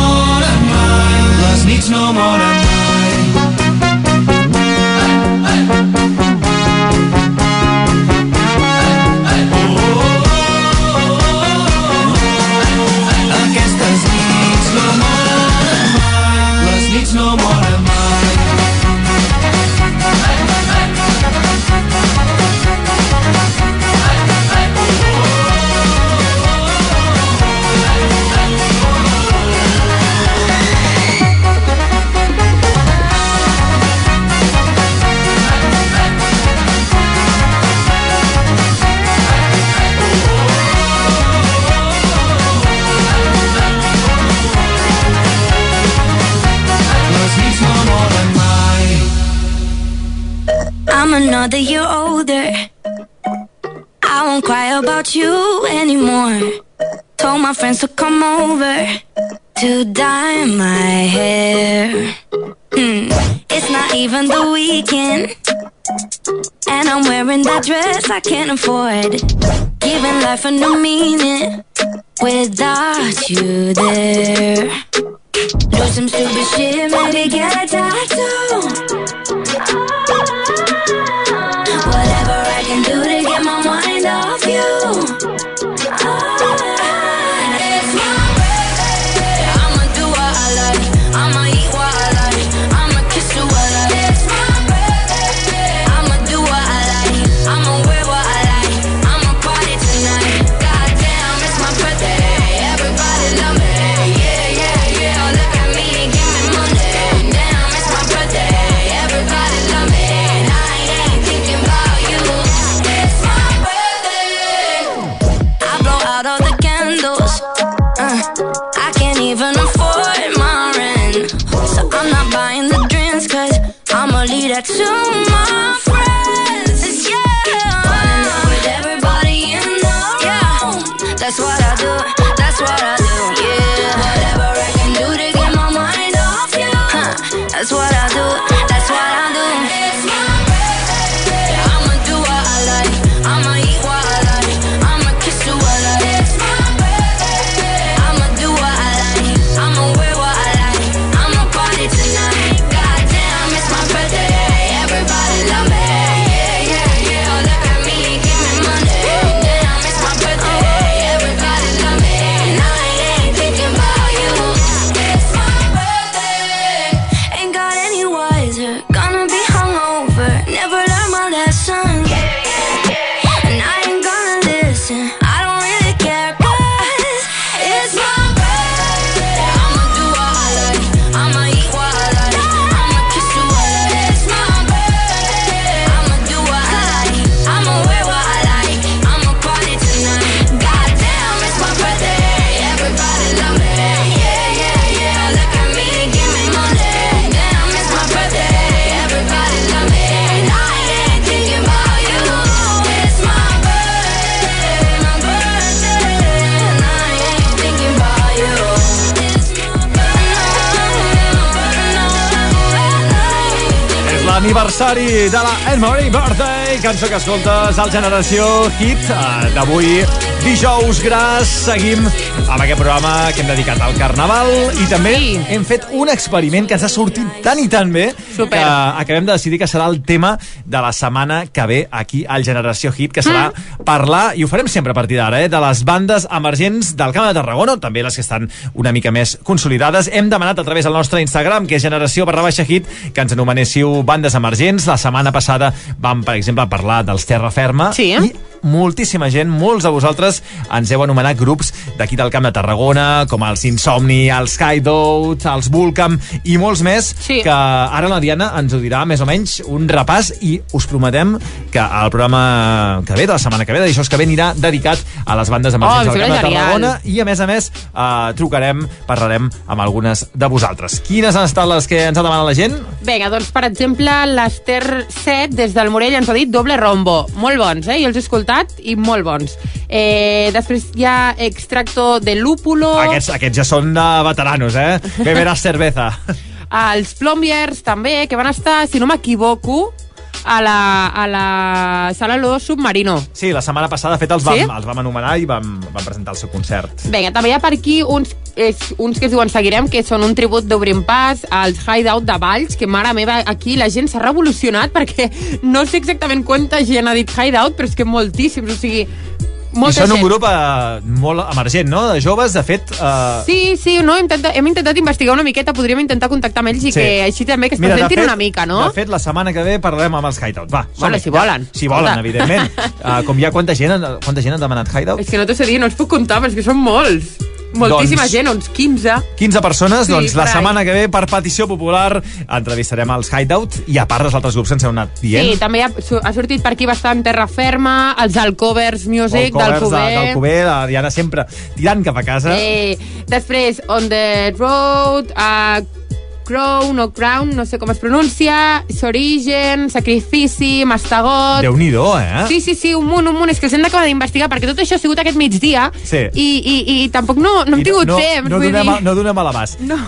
can't afford
aniversari de la Anne Marie Birthday, cançó que escoltes al Generació Hit eh, d'avui dijous gras seguim amb aquest programa que hem dedicat al Carnaval i també sí. hem fet un experiment que ens ha sortit tan i tan bé
Super.
que acabem de decidir que serà el tema de la setmana que ve aquí al Generació Hit, que serà mm. parlar, i ho farem sempre a partir d'ara, eh, de les bandes emergents del Camp de Tarragona, també les que estan una mica més consolidades. Hem demanat a través del nostre Instagram, que és generació barra baixa hit, que ens anomenéssiu bandes emergents. La setmana passada vam, per exemple, parlar dels Terra Ferma
sí.
i moltíssima gent, molts de vosaltres ens heu anomenat grups d'aquí del Camp de Tarragona, com els Insomni, els Hideout, els Vulcam i molts més,
Sí.
que ara la Diana ens ho dirà més o menys un repàs i us prometem que el programa que ve, de la setmana que ve, de dijous que ve, anirà dedicat a les bandes emergents
Oh,
del Camp de. Tarragona i a més a més eh, trucarem, parlarem amb algunes de vosaltres. Quines han estat les que ens ha demanat la gent?
Vinga, doncs, per exemple, l'Ester 7, des del Morell, ens ha dit doble rombo. Molt bons, eh? Jo els he escoltat i molt bons. Eh, després hi ha Extracto de Lúpulo.
Aquests, aquests ja són de veteranos, eh? [laughs] Beberàs cerveza.
Els Plombiers, també, que van estar, si no m'equivoco, a la, a la Sala Lo Submarino.
Sí, la setmana passada, de fet, els vam,
Sí?
els vam anomenar i vam, vam presentar el seu concert.
Vinga, també hi ha per aquí uns, és, uns que es diuen Seguirem, que són un tribut d'Obrim Pas als Hideout de Valls, que mare meva, aquí la gent s'ha revolucionat perquè no sé exactament quanta gent ha dit Hideout, però és que moltíssims, o sigui,
I
molta
són un
gent.
grup eh, molt emergent, no?, de joves. De fet, eh,
Sí, sí, no, hem intentat, hem intentat investigar una miqueta, podríem intentar contactar amb ells i
Sí.
que així també que es
Mira,
presentin
fet-
una mica, no?
De fet, la setmana que ve parlarem amb els Hideout. Va,
Bueno, si volen.
Si volen,
Escolta.
evidentment. Uh, [laughs] com hi ha quanta gent, quanta gent ha demanat Hideout?
És que no t'ho sé dir, no els puc comptar, però és que són molts. Moltíssima
Doncs-
gent, uns 15.
15 persones,
Sí,
doncs la
ahí.
setmana que ve, per petició popular, entrevistarem els Hideout i a part els altres grups ens heu anat dient.
Sí, també ha, ha sortit per aquí bastant Terra Ferma, els Alcovers Music d'Alcover.
d'Alcover, la Diana sempre tirant cap a casa.
Eh, després, On the Road, uh, Crown o Crown, no sé com es pronuncia, S'Origen, Sacrifici, Mastagot...
Déu-n'hi-do, eh?
Sí, sí, sí, un munt, un munt. És que els hem d'acabar d'investigar, perquè tot això ha sigut aquest migdia
Sí.
i, i, i tampoc no, no hem
I
tingut
no,
temps.
No
vull
donem,
dir...
no donem a l'abast.
No.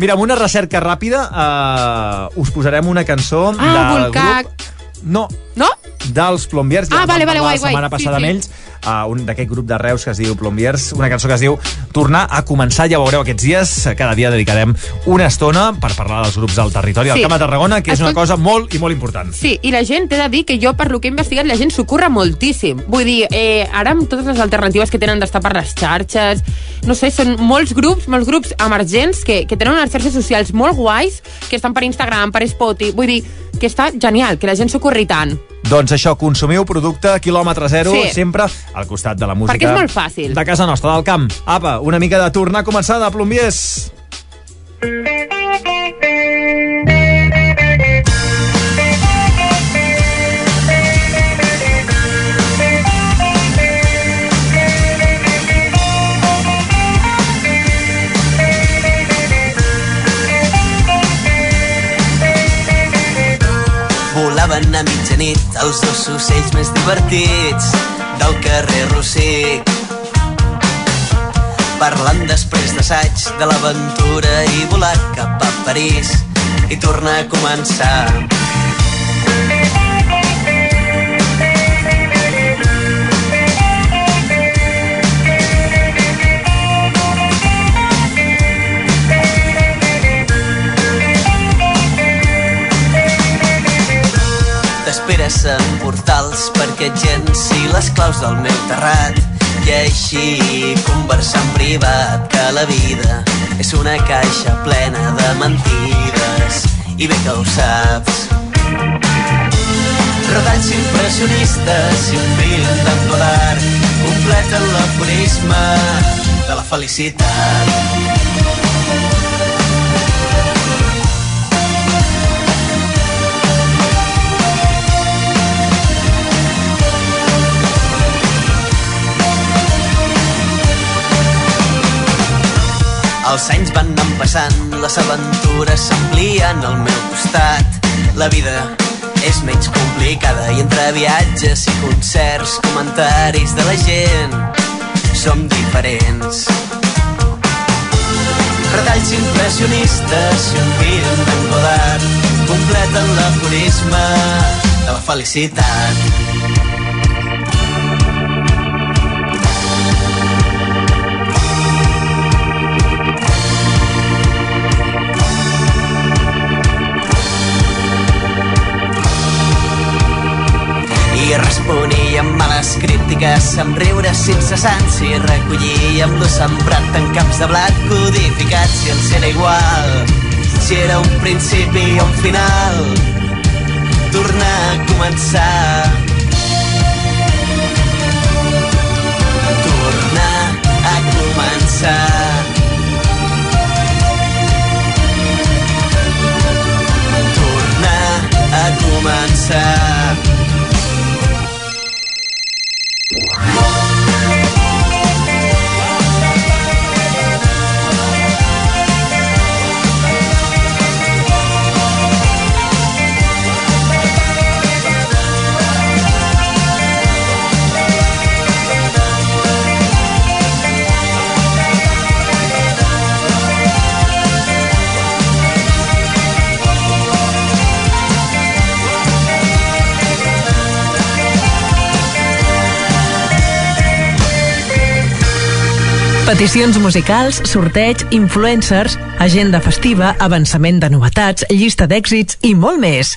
Mira, amb una recerca ràpida uh, us posarem una cançó
Ah,
del
Volcac.
grup... No.
No?
Dels Plombiers.
Ah,
vam
vale, vale,
parlar
guai,
la setmana
guai. Sí,
passada
sí.
amb ells. Uh, un d'aquest grup de Reus que es diu Plombiers, una cançó que es diu Tornar a començar, ja veureu aquests dies cada dia dedicarem una estona per parlar dels grups del territori del
Sí.
Camp de Tarragona, que és una cosa molt i molt important.
Sí, i la gent, t'he de dir que jo, per lo que he investigat, la gent s'ho moltíssim. Vull dir, eh, ara amb totes les alternatives que tenen d'estar per les xarxes, no sé, són molts grups, molts grups emergents que, que tenen unes xarxes socials molt guais, que estan per Instagram, per Spotify, vull dir, que està genial, que la gent s'ho tant.
Doncs això, consumiu producte quilòmetre zero,
Sí.
sempre al costat de la música.
Perquè és molt fàcil.
De casa nostra, del camp. Apa, una mica de tornar a començar de plombiers.
Volaven a mitjanit els dos ocells més divertits del carrer Rossic. Parlant després d'assaig de l'aventura i volar cap a París i tornar a començar. T'esperes en portals perquè llenci les claus del meu terrat i així conversar en privat que la vida és una caixa plena de mentides i bé que ho saps. Retalls impressionistes i un film d'en Godard completen l'aforisme de la felicitat. Els anys van anant passant, les aventures s'amplien al meu costat. La vida és menys complicada i entre viatges i concerts, comentaris de la gent, som diferents. Retalls impressionistes i un film d'en Godard completen l'aforisme de la felicitat. I responíem a les crítiques amb riures incessants i recollíem lo sembrat en camps de blat codificats si ens era igual si era un principi o un final
tornar a començar. Tornar a començar. Tornar a començar.
Peticions musicals, sorteig, influencers, agenda festiva, avançament de novetats, llista d'èxits i molt més.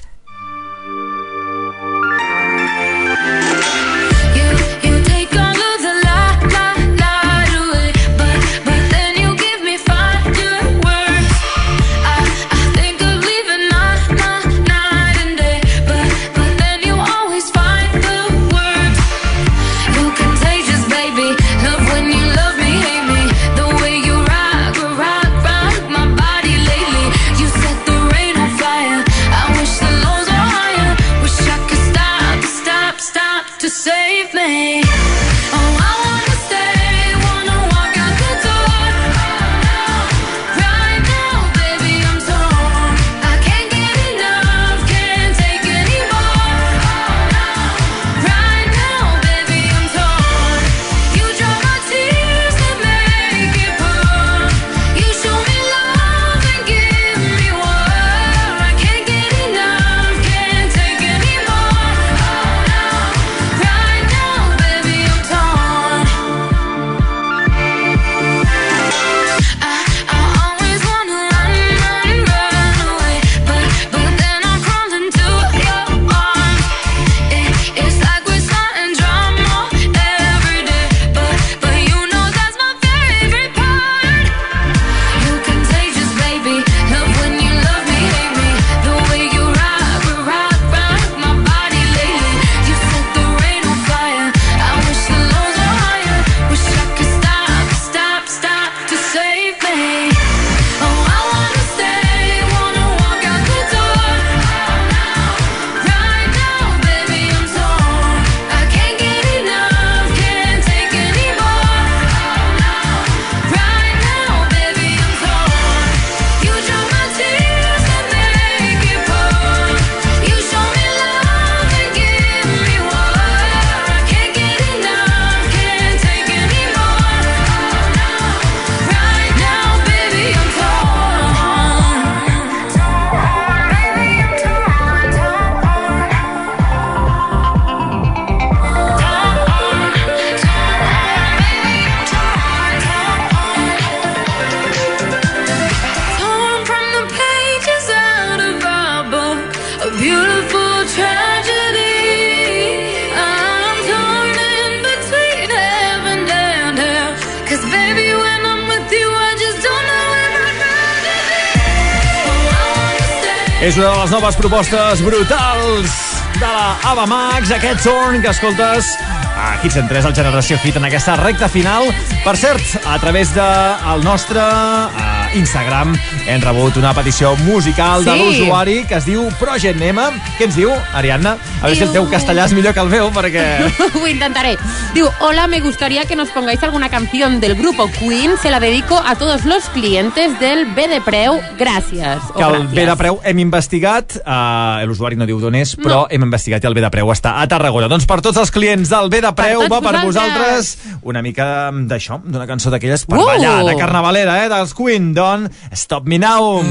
Noves propostes brutals de la Ava Max, aquest Zorn que escoltes a Hits en 3, al Generació Hit, en aquesta recta final. Per cert, a través del de nostre uh, Instagram hem rebut una petició musical de
Sí.
l'usuari que es diu Project Nema. Què ens diu, Ariadna? A veure si el teu castellà és millor que el meu, perquè... [laughs]
Lo intentaré. Digo, hola, me gustaría que nos pongáis alguna canción del grupo Queen. Se la dedico a todos los clientes del B de Preu. Gracias. O
que el. B de Preu hem investigat, uh, l'usuari no diu d'on és, però
No.
hem investigat i el B de Preu està a Tarragona. Doncs per tots els clients del B de Preu
tots
va per
vosaltres.
vosaltres una mica d'això, d'una cançó d'aquelles per
Uh!
ballar, de carnavalera, eh, dels Queen, Don Stop Me Now.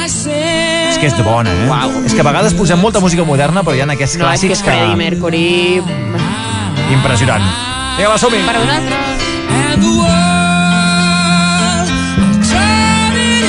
És que és de bona, eh? Wow. És que a vegades posem molta música moderna, però hi ha aquests
No, és que
clàssics
és Freddie Mercury...
Impressionant. Vinga, va, som-hi.
Per vosaltres.
And the world turning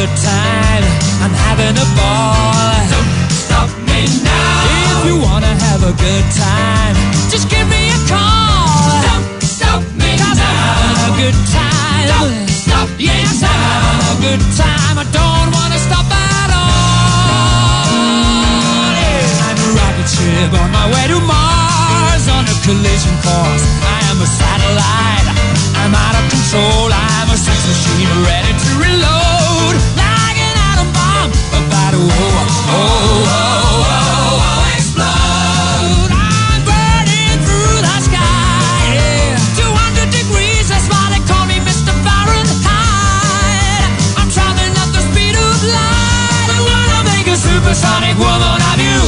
good time. I'm having a ball. Don't stop me now. If you wanna have a good time, just give me a call. Don't stop me now. I'm having a good time. Don't stop yes, I'm having a good time. I don't wanna stop at all. Yeah. I'm a rocket ship on my way to Mars on a collision course. I am a satellite. Supersonic woman of you.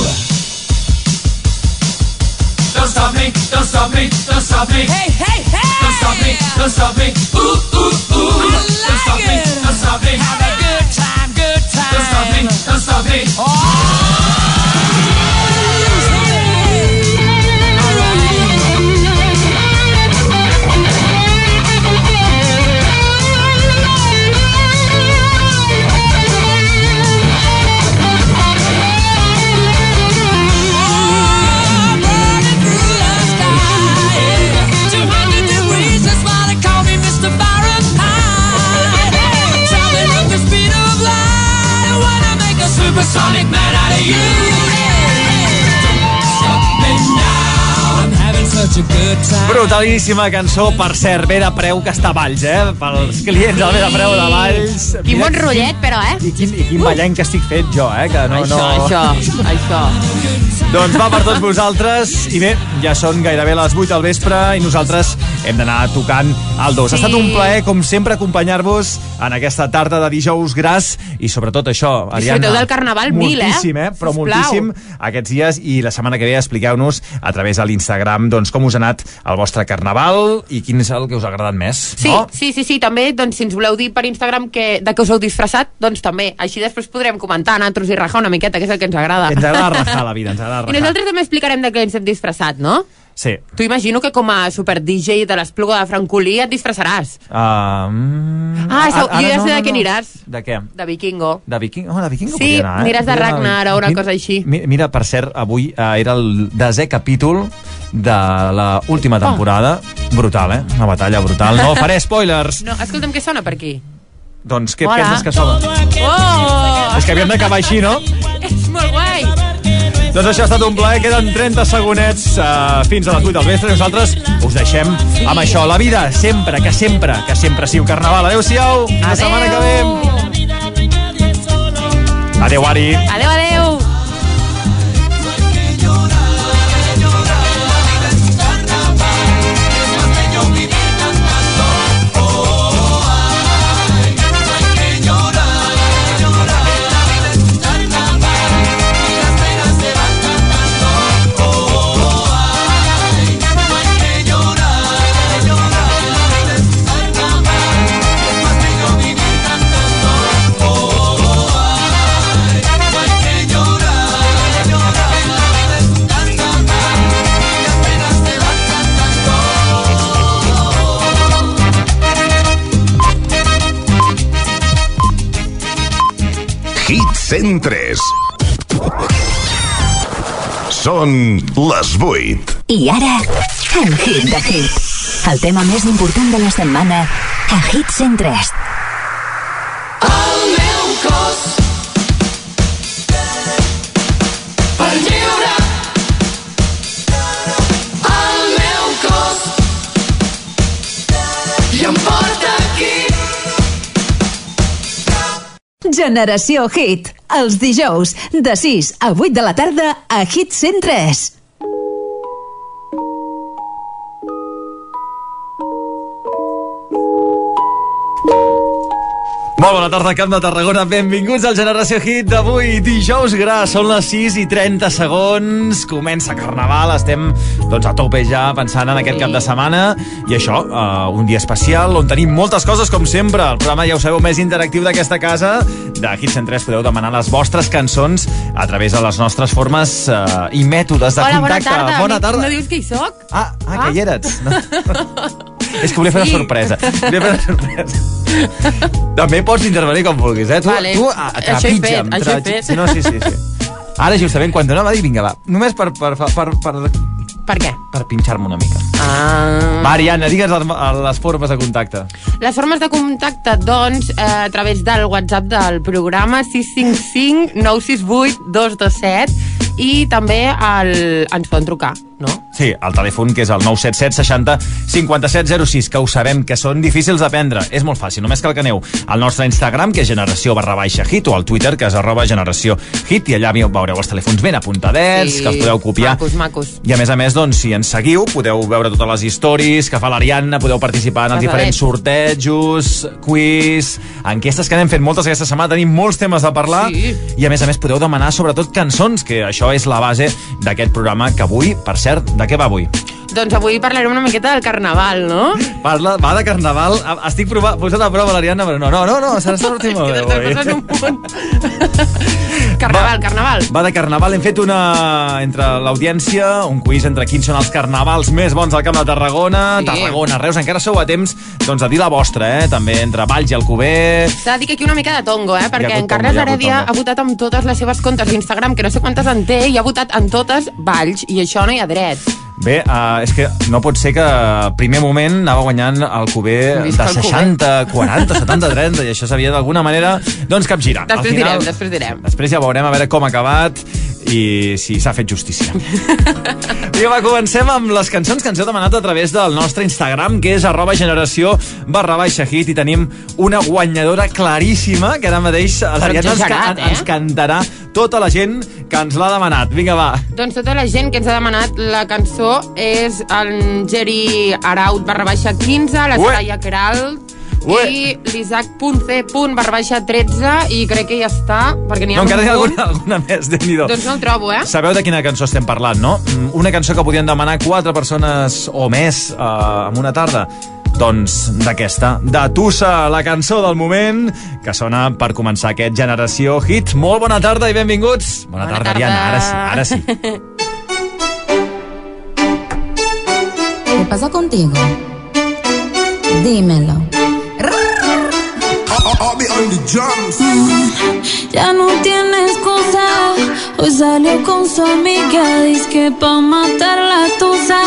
Don't stop me, don't stop me, don't stop me. Hey, hey, hey! Don't stop me, don't stop me. Ooh, ooh, ooh. don't stop me, don't stop me. Have a good time. Don't stop me,
Brutalíssima cançó, per cert, bé de preu que està a Valls, eh? Pels clients del bé de preu de Valls.
Quin bon rotllet, però, eh?
I quin, i quin ballenc que estic fet jo, eh? Que no,
Això,
no...
això, això.
Doncs va per tots vosaltres. I bé, ja són gairebé les 8 del vespre i nosaltres hem d'anar tocant el 2.
Sí.
Ha estat un plaer, com sempre, acompanyar-vos en aquesta tarda de dijous gras i sobretot això, Ariadna.
Disfruteu del carnaval mil, eh?
moltíssim, eh? Però
Sisplau.
moltíssim aquests dies i la setmana que ve expliqueu-nos a través de l'Instagram doncs, com us ha anat el vostre carnaval i quin és el que us ha agradat més.
Sí,
no?
sí, sí, sí, també, doncs, si ens voleu dir per Instagram que, de què us heu disfressat, doncs també. Així després podrem comentar, nosaltres i rajar una miqueta, que és el que ens agrada.
Ens agrada rajar la [laughs] vida, ens agrada
I
rajar.
nosaltres també explicarem de què ens hem disfressat, no?
Sí.
Tu imagino que com a super DJ de l'Espluga de Francolí et disfressaràs.
Mm,
Ah, això-
ara
jo ja
no,
sé
no,
de què
no.
aniràs.
De què?
De vikingo.
De viking? Oh, de vikingo
Sí,
anar, eh?
aniràs de
anar
Ragnar o una
Mira-
cosa així.
mi- Mira, per cert, avui eh, era el desè capítol de la última temporada. Brutal, eh? Una batalla brutal. No faré spoilers. [laughs]
No, escolta'm, què sona per aquí?
Doncs què
Hola.
penses que sona?
Oh!
És que havíem d'acabar així, no? Doncs això ha estat un plaer, queden 30 segonets uh, fins a les 8 del vespre nosaltres us deixem amb això. La vida, sempre, que sempre, que sempre sigui un carnaval. Adéu-siau, la setmana que ve. Adéu, Ari.
Adéu, adéu!
Hit 103. Són les 8.
I ara, el hit de hit. El tema més important de la setmana a Hit 103.
Generació Hit, els dijous, de 6 a 8 de la tarda a Hit 103.
Molt bona tarda, Camp de Tarragona. Benvinguts al Generació Hit d'avui, dijous gras. Són les 6 i 30 segons. Comença Carnaval. Estem doncs, a tope ja pensant en aquest cap de setmana. I això, uh, un dia especial on tenim moltes coses, com sempre. El programa, ja ho sabeu, més interactiu d'aquesta casa. De Hit 103 podeu demanar les vostres cançons a través de les nostres formes uh, i mètodes de
Hola, bona
contacte.
tarda.
Bona tarda.
No dius que hi soc?
Ah, ah, que hi eres. No. [laughs] [laughs] És que volia fer una sorpresa. Volia fer una sorpresa. També pots intervenir com vulguis, eh? Tu,
Vale.
tu a,
Això he fet, això he fet.
No, sí, sí, sí. Ara, justament, quan donava a dir, vinga, va, només per, per, per, per, per,
Per què?
per pinxar-me una mica.
Ah.
Mariana, digues les, les formes de contacte.
Les formes de contacte, doncs, eh, a través del WhatsApp del programa 655 968 227 i també el, ens poden trucar, no?
Sí, el telèfon que és el 977 60 5706, que ho sabem que són difícils d'aprendre. És molt fàcil, només cal que aneu al nostre Instagram, que és generació barra baixa hit, o al Twitter, que és arroba generació hit, i allà veureu els telèfons ben apuntadets, que els podeu copiar.
Macos, macos.
I a més a més, doncs, si ens seguiu, podeu veure totes les històries que fa l'Ariadna, podeu participar en els diferents sortejos, quiz, enquestes que anem fent moltes aquesta setmana, tenim molts temes a parlar,
Sí.
i a més a més podeu demanar sobretot cançons, que això és la base d'aquest programa que avui, per cert, de què va avui?
Doncs avui parlarem una miqueta del carnaval, no?
Parla, va de carnaval, estic prova, posant a prova l'Ariadna, però no, no, no, no, s'ha sortit molt bé avui.
Un punt. [laughs] carnaval, carnaval.
Va de carnaval, hem fet una entre l'audiència, un quiz entre quins són els carnavals més bons del Camp de Tarragona,
Sí.
Tarragona, Reus, encara sou a temps doncs, de dir la vostra, eh? també entre Valls i Alcover.
S'ha de dir que aquí una mica de tongo, eh? Perquè en Carles
tongo,
Heredia ha votat amb totes les seves comptes d'Instagram, que no sé quantes en té, i ha votat en totes Valls, i això no hi ha dret.
Bé, uh, és que no pot ser que al primer moment anava guanyant Alcover
Visca
de
Alcover.
60, 40, 70, 30, i això s'havia d'alguna manera doncs capgirar. Al
Després
final,
direm, després direm.
Després ja veurem a veure com ha acabat i si s'ha fet justícia. [laughs] I va, comencem amb les cançons que ens heu demanat a través del nostre Instagram, que és arroba generació barra baixa hit, i tenim una guanyadora claríssima, que ara mateix l'Ariadna ens,
exagerat,
ca
eh?
ens cantarà tota la gent que ens l'ha demanat. Vinga, va.
Doncs tota la gent que ens ha demanat la cançó és el Geri Araut barra baixa 15, la
Ué.
Soraya Queralt,
Ué.
i l'Isaac.c barra baixa 13, i crec que ja està, perquè n'hi ha
No, encara n'hi ha alguna, alguna més, déu nhi
Doncs no el trobo, eh?
Sabeu de quina cançó estem parlant, no? Mm, Una cançó que podien demanar quatre persones o més eh, en una tarda. Doncs d'aquesta, de Tussa, la cançó del moment, que sona per començar aquest Generació Hit. Molt bona tarda i benvinguts. Bona,
Bona
tarda,
tarda.
Ariadna. Ara sí, ara sí. [laughs]
¿Qué pasa contigo? Dímelo.
Ya no tiene excusa. Hoy salió con su amiga. Dice que pa' matar la tusa.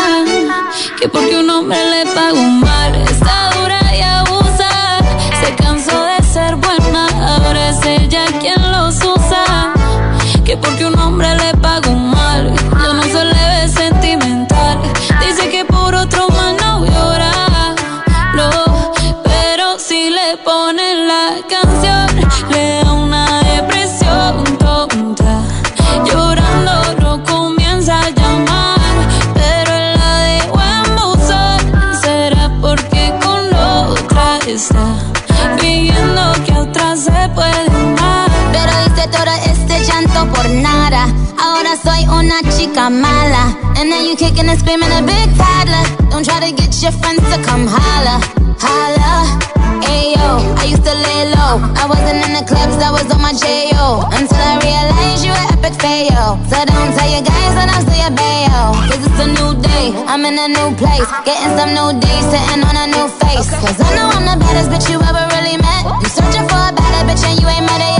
Que porque un hombre le pagó mal. Está dura y abusa. Se cansó de ser buena. Ahora es ella quien los usa. Que porque un hombre le
llanto por nada. Ahora soy una chica mala. And then you kicking and screaming a big toddler. Don't try to get your friends to come holla. Holla. Ayo, I used to lay low. I wasn't in the clubs, I was on my J.O. Until I realized you were epic fail. So don't tell your guys that I'm still your bayo. Cause it's a new day, I'm in a new place. Getting some new days, sitting on a new face. Cause I know I'm the baddest bitch you ever really met. You searching for a better bitch and you ain't met yet.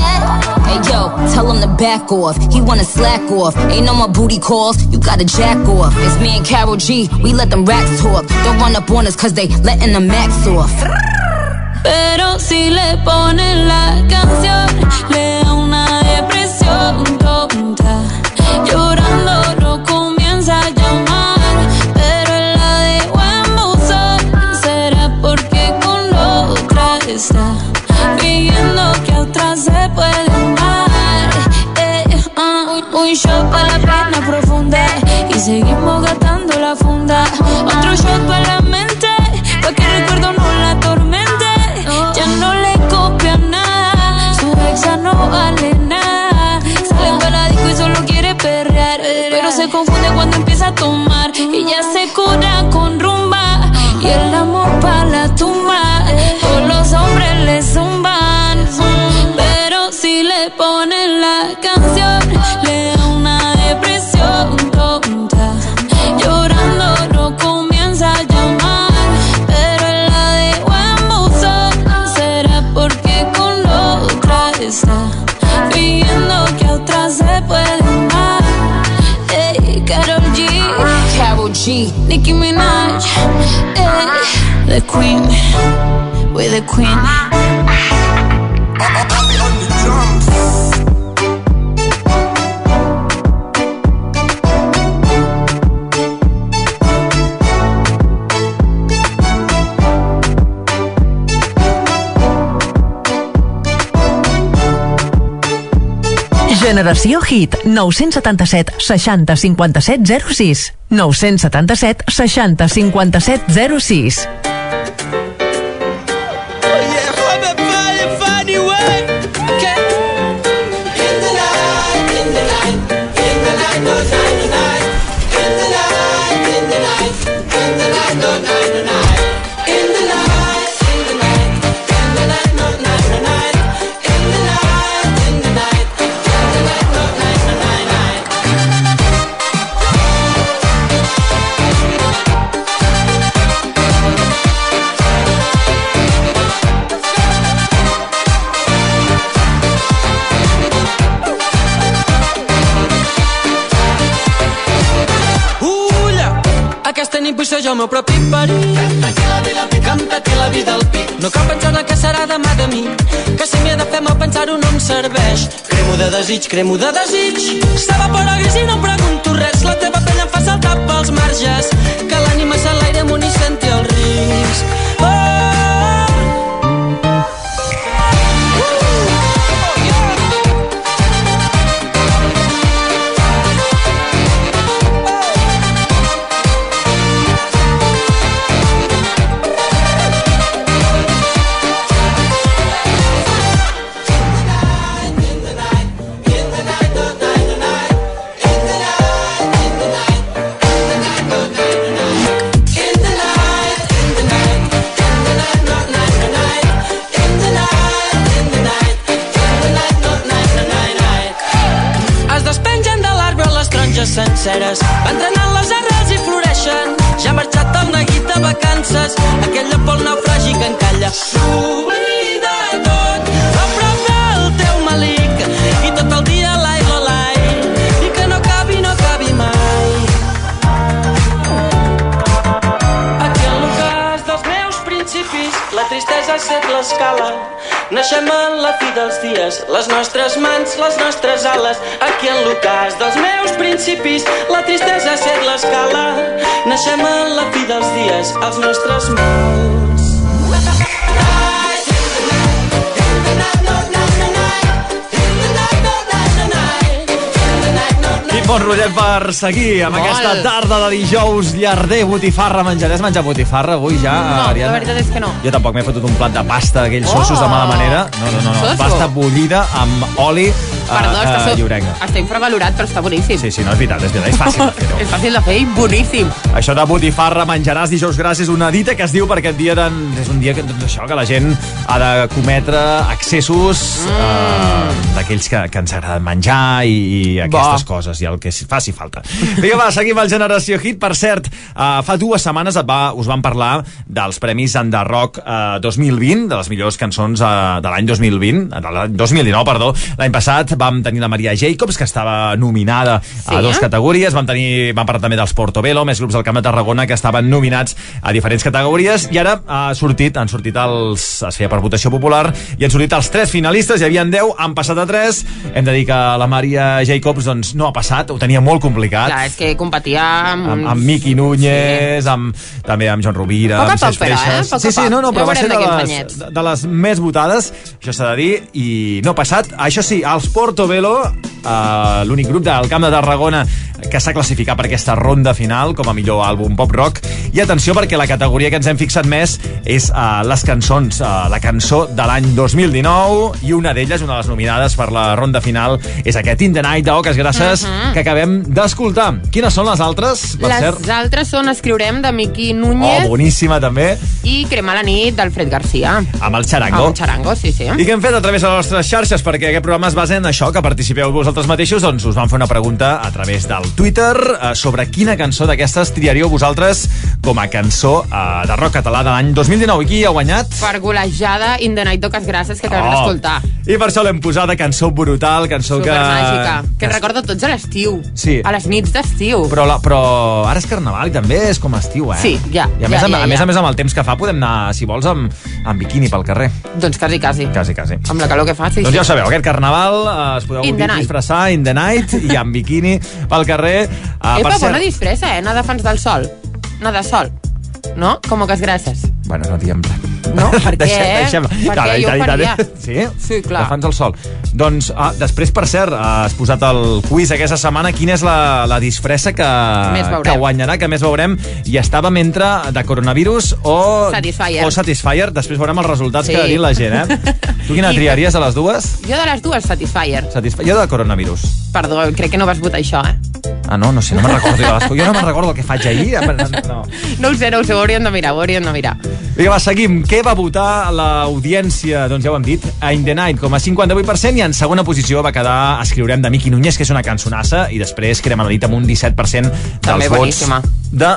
Hey yo, tell him to back off. He wanna slack off. Ain't no more booty calls, you gotta jack off. It's me and Carol G, we let them racks talk. Don't run up on us cause they letting the max off.
Pero si le ponen la canción, le da una depresión tonta. Llorando no comienza a llamar, pero la dejó en buzón. Será porque con otra está pidiendo que a otra se puede seguimos gastando la funda. Otro shot para la mente, pa' que el recuerdo no la atormente. Ya no le copia nada, su exa no vale nada. Sale embaladito y solo quiere perrear. Pero se confunde cuando empieza a tomar. Y ya se cura con rumba. Y el amor para la tumba. Todos los hombres le zumban. Pero si le ponen la canción, le da una depresión. Se puede amar. Ey, Karol G, Karol G, Nicki Minaj, ey, the Queen, we're the Queen. Uh-huh. [laughs]
Generació Hit, 977 60 57 06. 977 60 57 06.
Jo el meu propi perill. Que em peti la vida al pit. No cal pensar en el que serà demà de mi. Que si m'hi he de fer mal pensar-ho no em serveix. Cremo de desig, cremo de desig. S'evapora gris i no em pregunto res. La teva pell em fa saltar pels marges. Que l'ànima s'enlaire amunt i senti el risc. Oh! Nostres ales. Aquí en l'ocàs dels meus principis, la tristesa ha set l'escala. Naixem en la fi dels dies, els nostres mals.
Bon rotllet per seguir amb
Molt.
aquesta tarda de dijous llarder, botifarra. Menjar botifarra avui ja,
No, la
Ariadna?
veritat és que no.
Jo tampoc m'he fotut un plat de pasta d'aquells
Oh!
sossos de mala manera. No, no, no, no.
Soso?
Pasta bullida amb oli
Perdó,
uh,
està,
uh,
so-
llorenga.
està infravalorat, però està boníssim.
Sí, sí, no, és veritat, és veritat, és fàcil [laughs] de fer-ho.
És fàcil de fer i boníssim.
Això de botifarra, menjaràs dijous gràcies, és una dita que es diu per aquest dia de, és un dia que, doncs això, que la gent ha de cometre excessos mm. uh, d'aquells que, que ens agrada menjar i, i aquestes
Bo.
coses, i el que faci falta. Vinga, va, seguim el Generació Hit. Per cert, uh, fa dues setmanes et va, us van parlar dels Premis Enderrock uh, 2020, de les millors cançons uh, de l'any 2020, de l'any 2019, perdó. L'any passat vam tenir la Maria Jacobs, que estava nominada
Sí?
a dos categories. Vam, tenir, vam parlar també dels Portobello, més grups del Camp de Tarragona que estaven nominats a diferents categories i ara ha sortit, han sortit els, es feia per votació popular i han sortit els tres finalistes, hi havia 10, han passat a 3. Hem de dir que la Maria Jacobs doncs, no ha passat, ho tenia molt complicat.
Clar, és que competia amb...
amb, amb Miqui Núñez, sí. amb, també amb Joan Rovira,
Poc
amb
però, eh?
Freixas.
A
sí, sí, no, no,
Ja
però va
veurem
ser de les, de, de les més votades, això s'ha de dir, i no ha passat. Això sí, els Portobello uh, l'únic grup del Camp de Tarragona que s'ha classificat per aquesta ronda final com a millor àlbum pop-rock. I atenció perquè la categoria que ens hem fixat més és uh, les cançons, uh, la cançó de l'any 2019 i una d'elles, una de les nominades per la ronda final, és aquest In the Night d'Oques Grasses
Mhm.
que acabem d'escoltar. Quines són les altres? Per
Les
cert,
altres són Escriurem, de Miqui
oh,
Núñez,
boníssima també,
i Crema la nit, d'Alfred Garcia.
amb el xarango.
Amb Charango, sí, sí.
I què hem fet a través de les nostres xarxes? Perquè aquest programa es basa en això, que participeu vosaltres mateixos. Doncs us vam fer una pregunta a través del Twitter eh, sobre quina cançó d'aquestes triaríeu vosaltres com a cançó eh, de rock català de l'any 2019. I qui ha guanyat?
Per golejada In the Night d'Oques Grasses que acabem
Oh.
d'escoltar.
I per això l'hem posat de cançó brutal, cançó que...
Supermàgica. Que recordo tots a l'estiu.
Sí.
A les nits d'estiu.
Però, la, però ara és carnaval i també és com estiu, eh?
Sí, ja,
I a,
ja,
més, a,
ja,
a més
ja.
a més amb el temps que fa podem anar, si vols, amb, amb biquini pel carrer.
Doncs quasi, quasi.
Quasi, quasi.
Amb la calor que fa, sí,
doncs
sí.
ja ho sabeu, aquest carnaval eh, es podeu
In
disfressar in the night i amb biquini pel carrer. Uh,
Epa, bona disfressa, eh? Anar defens del sol. Anar de sol. No? Com que es grasses.
Bueno, no diem res.
No? [laughs] Per què?
Deixem, deixem.
Per què? Jo ho faria.
Sí?
Sí, clar.
Defens el sol. Doncs, ah, després, per cert, has posat el quiz aquesta setmana. Quina és la, la disfressa que, que guanyarà, que més veurem? I estàvem entre de coronavirus o...
Satisfyer.
O Satisfyer. Després veurem els resultats
Sí.
que ha dit la gent, eh? [laughs] Tu quina
I-
triaries de les dues?
Jo de les dues, Satisfyer.
Satisfyer. Jo de coronavirus.
Perdó, crec que no vas votar això, eh?
Ah, no, no sé, no me'n recordo. Jo, les- jo no me'n recordo el que faig ahir. No.
No ho sé, no ho sé, ho hauríem de mirar, ho hauríem de mirar.
Vinga, va, seguim. Què va votar l'audiència? Doncs ja ho hem dit, a In the Night, com a 58%, i en segona posició va quedar Escriurem de Miqui Núñez, que és una cançonassa, i després Crema la nit amb un 17% dels
També
vots
boníssima.
de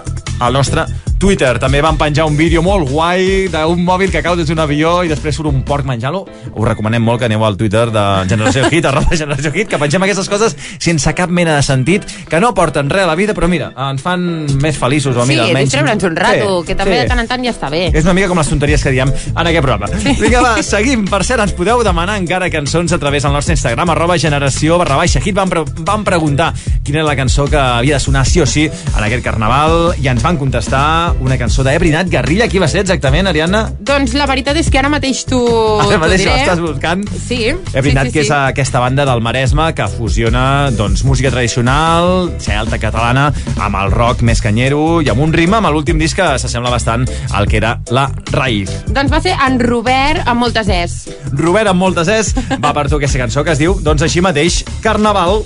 el nostre Twitter. També van penjar un vídeo molt guai d'un mòbil que cau des d'un avió i després surt un porc menjant-lo. Us recomanem molt que aneu al Twitter de Generació Hit, [laughs] arroba Generació Hit, que pengem aquestes coses sense cap mena de sentit, que no porten res a la vida, però mira, ens fan més feliços. O,
Sí,
mira,
és
almenys...
distreure'ns un rato,
Sí,
que també
sí.
de tant en tant ja està bé.
És una mica com les tonteries que diem en aquest programa. Vinga, va, seguim. Per cert, ens podeu demanar encara cançons a través del nostre Instagram, arroba generació barra baixa hit. Vam, pre vam preguntar quina era la cançó que havia de sonar sí o sí en aquest carnaval i ens van contestar una cançó d'Ebri Nat Garrilla. Qui va ser exactament, Ariadna?
Doncs la veritat és que ara mateix t'ho
Ara mateix ho
diré.
estàs buscant.
Sí.
Ebri
sí, sí,
que és
sí.
aquesta banda del Maresme que fusiona doncs, música tradicional, celta catalana, amb el rock més canyero i amb un ritme, amb l'últim disc que s'assembla bastant al que era la Raïf.
Doncs va ser en Robert amb moltes es.
Robert, amb moltes es, va per tu aquesta cançó que es diu, doncs així mateix, Carnaval.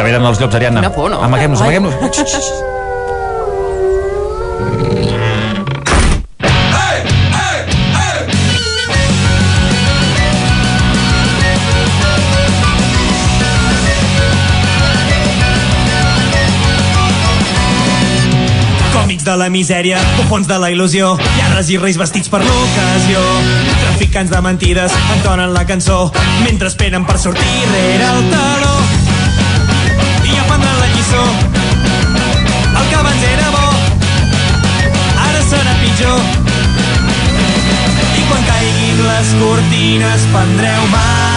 Que venen els llops, Ariadna.
Quina por, no?
Amaguem-nos, amaguem-nos.
Còmics de la misèria, bufons de la il·lusió, lladres i reis vestits per l'ocasió. Traficants de mentides entonen la cançó mentre esperen per sortir rere el taló. Lliçó. El que abans era bo, ara serà pitjor. I quan caiguin les cortines prendreu mal.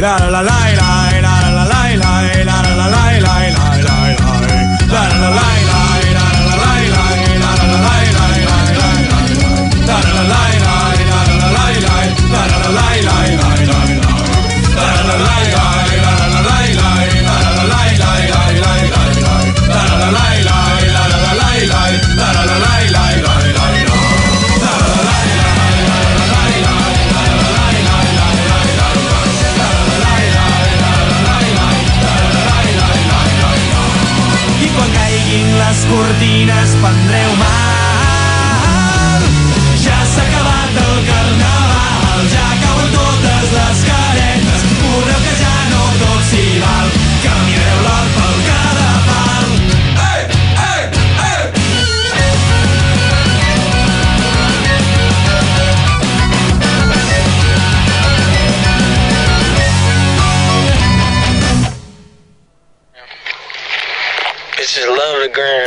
La la la la cortines prendreu mal. Ja s'ha acabat el carnaval, ja cauen totes les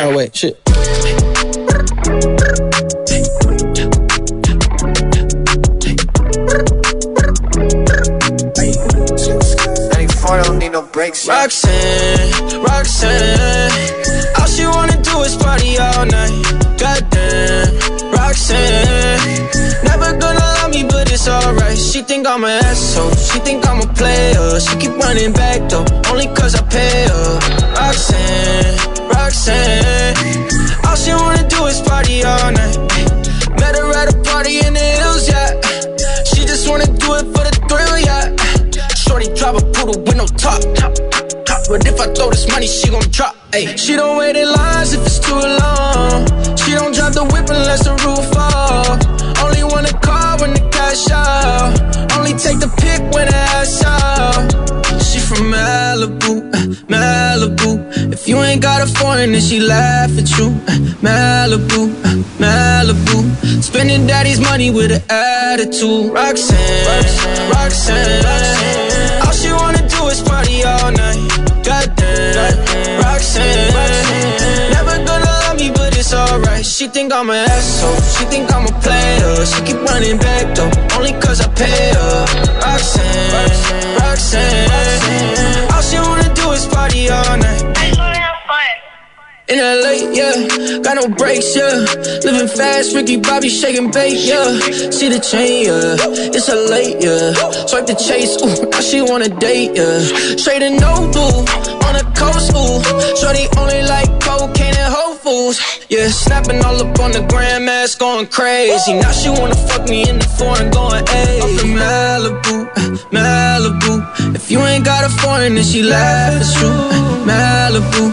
Oh wait, shit.
don't need no breaks.
Roxanne, Roxanne, all she wanna do is party all night. Goddamn, Roxanne, never gonna love me, but it's alright. She think I'm an asshole, she think I'm a player. She keep running back though, only cause I pay her. Roxanne, Roxanne, all she wanna do is party all night. Met her at a party in the hills, yeah. She just wanna do it for the thrill, yeah. Shorty drive a poodle with no top. But if I throw this money, she gon' drop. Ay. She don't wait in lines if it's too long. She don't drive the whip unless the roof fall. Only want a call when the cash out. Only take the pick when the ass out. From Malibu, uh, Malibu. If you ain't got a foreign, then she laugh at you. Uh, Malibu, uh, Malibu. Spending daddy's money with an attitude. Roxanne, Roxanne, Roxanne. All she wanna do is party all night. She think I'm an asshole. She think I'm a player. She keep running back though, only cause I pay her. Roxanne, Roxanne. All she wanna do is party all night. In LA, yeah, got no brakes, yeah. Living fast, Ricky Bobby shaking bait, yeah. See the chain, yeah. It's a late, yeah. Swipe the chase, ooh, now she wanna date, yeah. Straight and no do on the coast, ooh. Shorty only like cocaine and Whole Foods, yeah. Snapping all up on the grandmas, going crazy. Now she wanna fuck me in the foreign, going, ayy. I'm from Malibu, Malibu. If you ain't got a foreign, then she laugh, it's true. Malibu,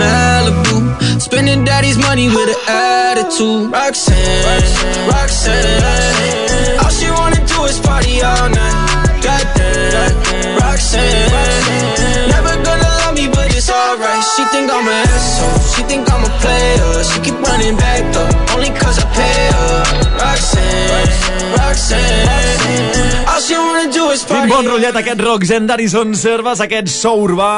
Malibu. Spending daddy's money with an attitude. Roxanne, Roxanne. All she wanna do is party all night. Goddamn, Roxanne. Never gonna love me, but it's alright. She think I'm an asshole. She think I'm a player. She keep running back though, only cause I pay her. Roxanne, Roxanne.
Quin bon rotllet aquest Roxanne Darison Serves, aquest so urbà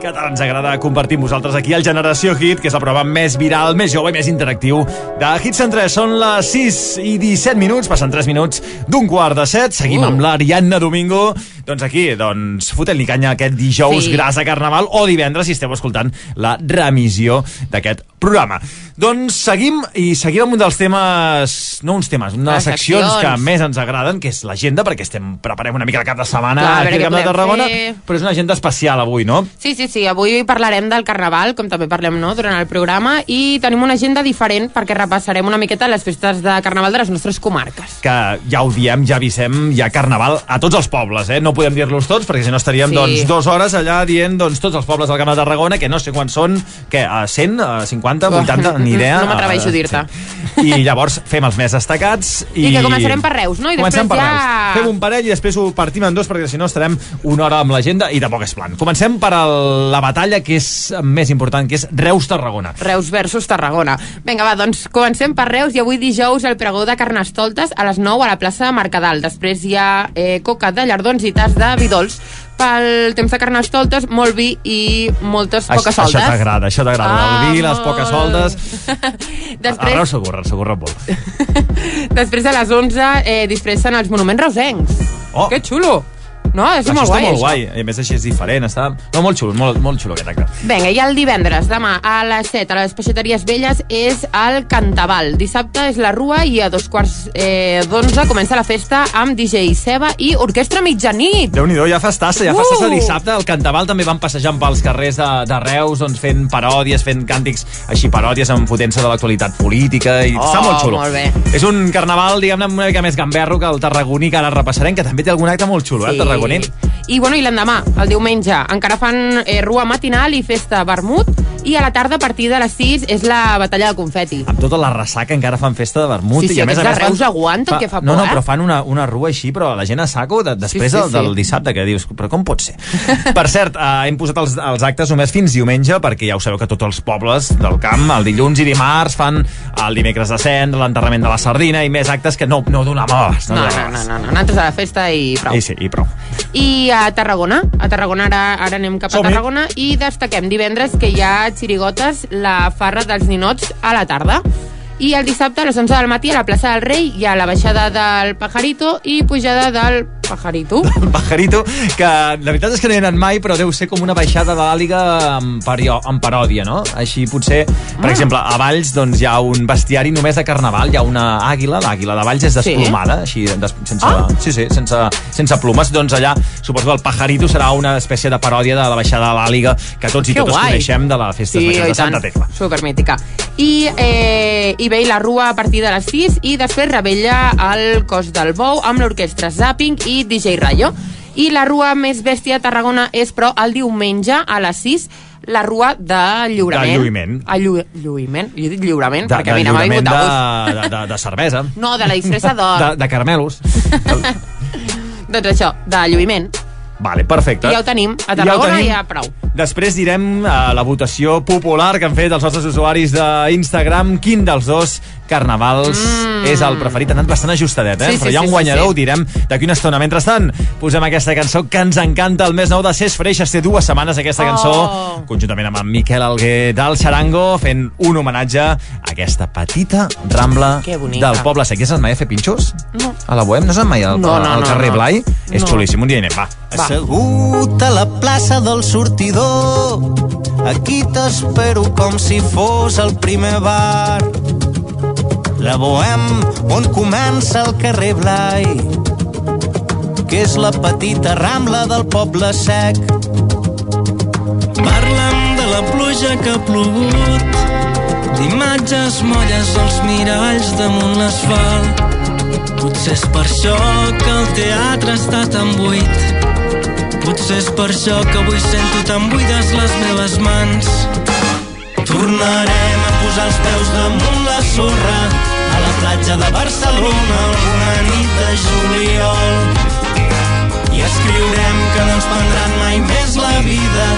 que tant ens agrada compartir amb vosaltres aquí al Generació Hit, que és el programa més viral, més jove i més interactiu de Hit 103. Són les 6 i 17 minuts, passen 3 minuts d'un quart de 7. Seguim
Uh.
amb l'Ariadna Domingo. Doncs aquí, doncs, fotent-li canya aquest dijous
Sí.
gras de Carnaval o divendres si esteu escoltant la remissió d'aquest programa. Doncs seguim i seguim amb un dels temes, no uns temes, una de les
Les
seccions que
seccions.
més ens agraden, que és l'agenda, perquè estem preparem una mica el cap de setmana
Clar,
aquí al Camp de Tarragona,
fer.
però és una agenda especial avui, no?
Sí, sí, sí. Avui parlarem del Carnaval, com també parlem no, durant el programa, i tenim una agenda diferent perquè repassarem una miqueta les festes de Carnaval de les nostres comarques.
que ja ho diem, ja avisem, hi ha carnaval a tots els pobles, eh? No podem dir-los tots, perquè si no estaríem,
Sí.
doncs, dues hores allà dient, doncs, tots els pobles del Camp de Tarragona, que no sé quants són, què, a 100, a 50, 80, ni idea.
No m'atreveixo a dir-te.
sí. I llavors fem els més destacats. I,
I que començarem per Reus, no? I
Comencem per
ja-
Reus. Fem un parell i després ho partim en dos, perquè si no estarem una hora amb l'agenda i tampoc és plan. Comencem per el, la batalla que és més important, que és Reus-Tarragona.
Reus versus Tarragona. Vinga, va, doncs comencem per Reus i avui dijous el pregó de Carnestoltes a les 9 a la plaça de Mercadal. Després hi ha eh, coca de llardons i tas de vidols. Pel temps de Carnestoltes, molt vi i moltes poques
Això,
soltes.
això t'agrada, això t'agrada.
Ah,
el vi, les
molt.
poques soldes... [laughs]
Després-
A Reus s'acorren, s'acorren molt. [laughs]
Després a les 11 eh, disfressen els monuments reusencs.
Oh.
Que xulo! No, és
Això
molt guai,
molt
això.
guai. I a més així és diferent. Està... No, molt xulo, molt, molt xulo aquest acte.
Vinga, i el divendres, demà, a les 7, a les peixateries velles, és el Cantaval. Dissabte és la Rua i a dos quarts eh, d'onze comença la festa amb DJ Seba i Orquestra Mitjanit.
déu nhi ja festassa, ja
Uh!
festassa dissabte. El Cantaval també van passejant pels carrers de, de Reus, doncs fent paròdies, fent càntics així paròdies amb fotent de l'actualitat política i
Oh,
està molt xulo.
molt bé.
És un carnaval, diguem-ne, una mica més gamberro que el tarragoní que ara repassarem, que també té algun acte molt xulo, eh, el tarragoní.
I, bueno, i l'endemà, el diumenge, encara fan eh, rua matinal i festa vermut, i a la tarda, a partir de les 6, és la batalla de confeti.
Amb tota la ressaca encara fan festa de vermut.
Sí, sí,
i a més a més
Reus
fan-
aguanten, que fa
no,
por,
no,
eh?
però fan una, una rua així, però la gent a saco de, després
sí,
del,
sí.
del dissabte, que dius, però com pot ser? per cert, eh, hem posat els, els actes només fins diumenge, perquè ja ho sabeu que tots els pobles del camp, el dilluns i dimarts, fan el dimecres de cent, l'enterrament de la sardina i més actes que no, no donem abast.
No, no,
donem
no,
abast.
no, no, nosaltres a la festa i prou.
I sí, i prou.
I a Tarragona, a Tarragona ara, ara anem cap a. Tarragona i destaquem divendres que hi ha Xirigotes la farra dels ninots a la tarda. I el dissabte a les 11 del matí a la plaça del Rei hi ha la baixada del Pajarito i pujada del Pajarito. [laughs]
Pajarito, que la veritat és que no hi he anat mai, però deu ser com una baixada de l'àliga amb, amb paròdia, no? Així potser, per
Ah.
exemple, a Valls doncs, hi ha un bestiari només de carnaval, hi ha una àguila, l'àguila de Valls és desplomada, així, des, sense,
Ah.
sí, sí, sense, sense plomes, doncs allà suposo que el pajarito serà una espècie de paròdia de la baixada de l'àliga que tots i
Que
totes
guai.
coneixem de la festa
Sí,
major de Santa. Tecla.
Supermítica. I, eh, I i la rua a partir de les 6 i després rebella el cos del bou amb l'orquestra Zapping i DJ Rayo. I la rua més bèstia a Tarragona és, però, el diumenge a les 6 la rua de lliurament.
De lluïment.
El llu lluïment? Jo he dit lliurament,
De,
perquè
de
mira, m'ha vingut
de,
a gust.
de, de, de cervesa. [laughs]
No, de la disfressa d'or.
De, de caramelos. [laughs]
Doncs això, de lluïment.
Vale, perfecte.
I ja ho tenim. A Tarragona
tenim.
ja, ja prou.
Després direm a la votació popular que han fet els nostres usuaris d'Instagram quin dels dos carnavals mm. és el preferit. Ha anat bastant ajustadet, eh?
Sí, sí,
Però hi ha
sí,
un
sí,
guanyador,
sí.
ho direm d'aquí una estona. Mentrestant, posem aquesta cançó que ens encanta, el més nou de Cés Freixas. Té dues setmanes aquesta cançó,
Oh.
conjuntament amb en Miquel Alguer del Xarango, fent un homenatge a aquesta petita rambla del poble sec. Ja saps mai a fer pinxos?
No.
A la Bohem? No saps mai al,
No, no,
al
no,
carrer
no.
Blai? És
No.
xulíssim, un dia anem, va.
Va.
Assegut a la plaça del sortidor Aquí t'espero com si fos el primer bar La Bohem on comença el carrer Blai que és la petita rambla del poble sec.
Parla'm de la pluja que ha plogut d'imatges molles als miralls damunt l'asfalt. Potser és per això que el teatre està tan buit Potser és per això que avui sento tan buides les meves mans.
Tornarem a posar els peus damunt la sorra a la platja de Barcelona alguna nit de juliol. I escriurem que no ens prendran mai més la vida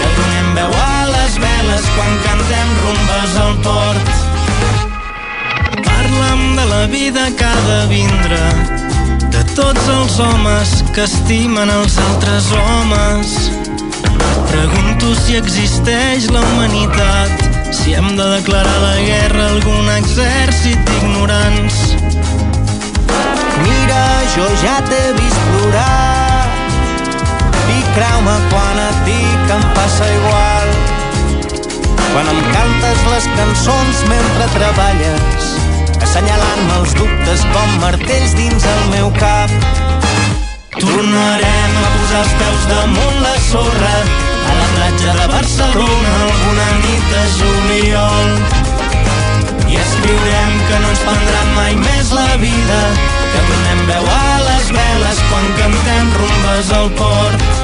que donem veu a les veles quan cantem rumbes al port.
Parla'm de la vida que ha de vindre de tots els homes que estimen els altres homes. Pregunto si existeix la humanitat si hem de declarar la guerra a algun exèrcit d'ignorants.
Mira, jo ja t'he vist plorar. I creu-me quan et dic que em passa igual. Quan em cantes les cançons mentre treballes assenyalant-me els dubtes com martells dins el meu cap. Tornarem a posar els peus damunt la sorra a la platja de Barcelona alguna nit de juliol i escriurem que no ens prendran mai més la vida. Que donem veu a les veles quan cantem rumbes al port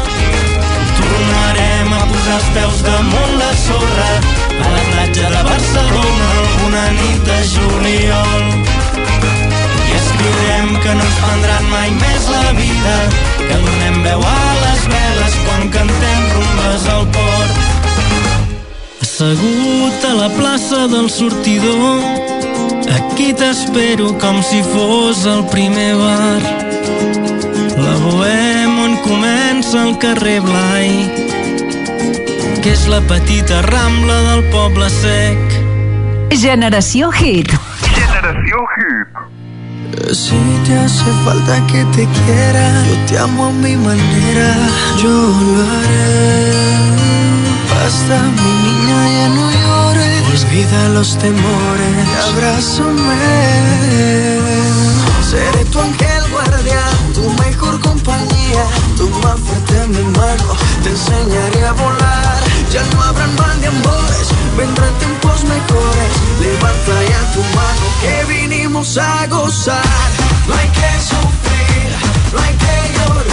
tornarem a posar els peus damunt la sorra. A la platja de Barcelona alguna nit de juliol. I escriurem que no ens prendran mai més la vida que donem veu a les veles quan cantem rumbes al port.
Assegut a la plaça del sortidor Aquí t'espero com si fos el primer bar. La bohem comença el carrer Blai Que és la petita rambla del poble sec
Generació Hit.
Generació
Hit.
Si te hace falta que te quiera, yo te amo a mi manera, yo lo haré. Basta, mi niña, ya no llores, olvida los temores, y abrázame. Seré tu ángel tu más fuerte mi mano, te enseñaré a volar. Ya no habrán mal de amores, vendrán tiempos mejores. Levanta ya tu mano que vinimos a gozar. No hay que sufrir, no hay que llorar.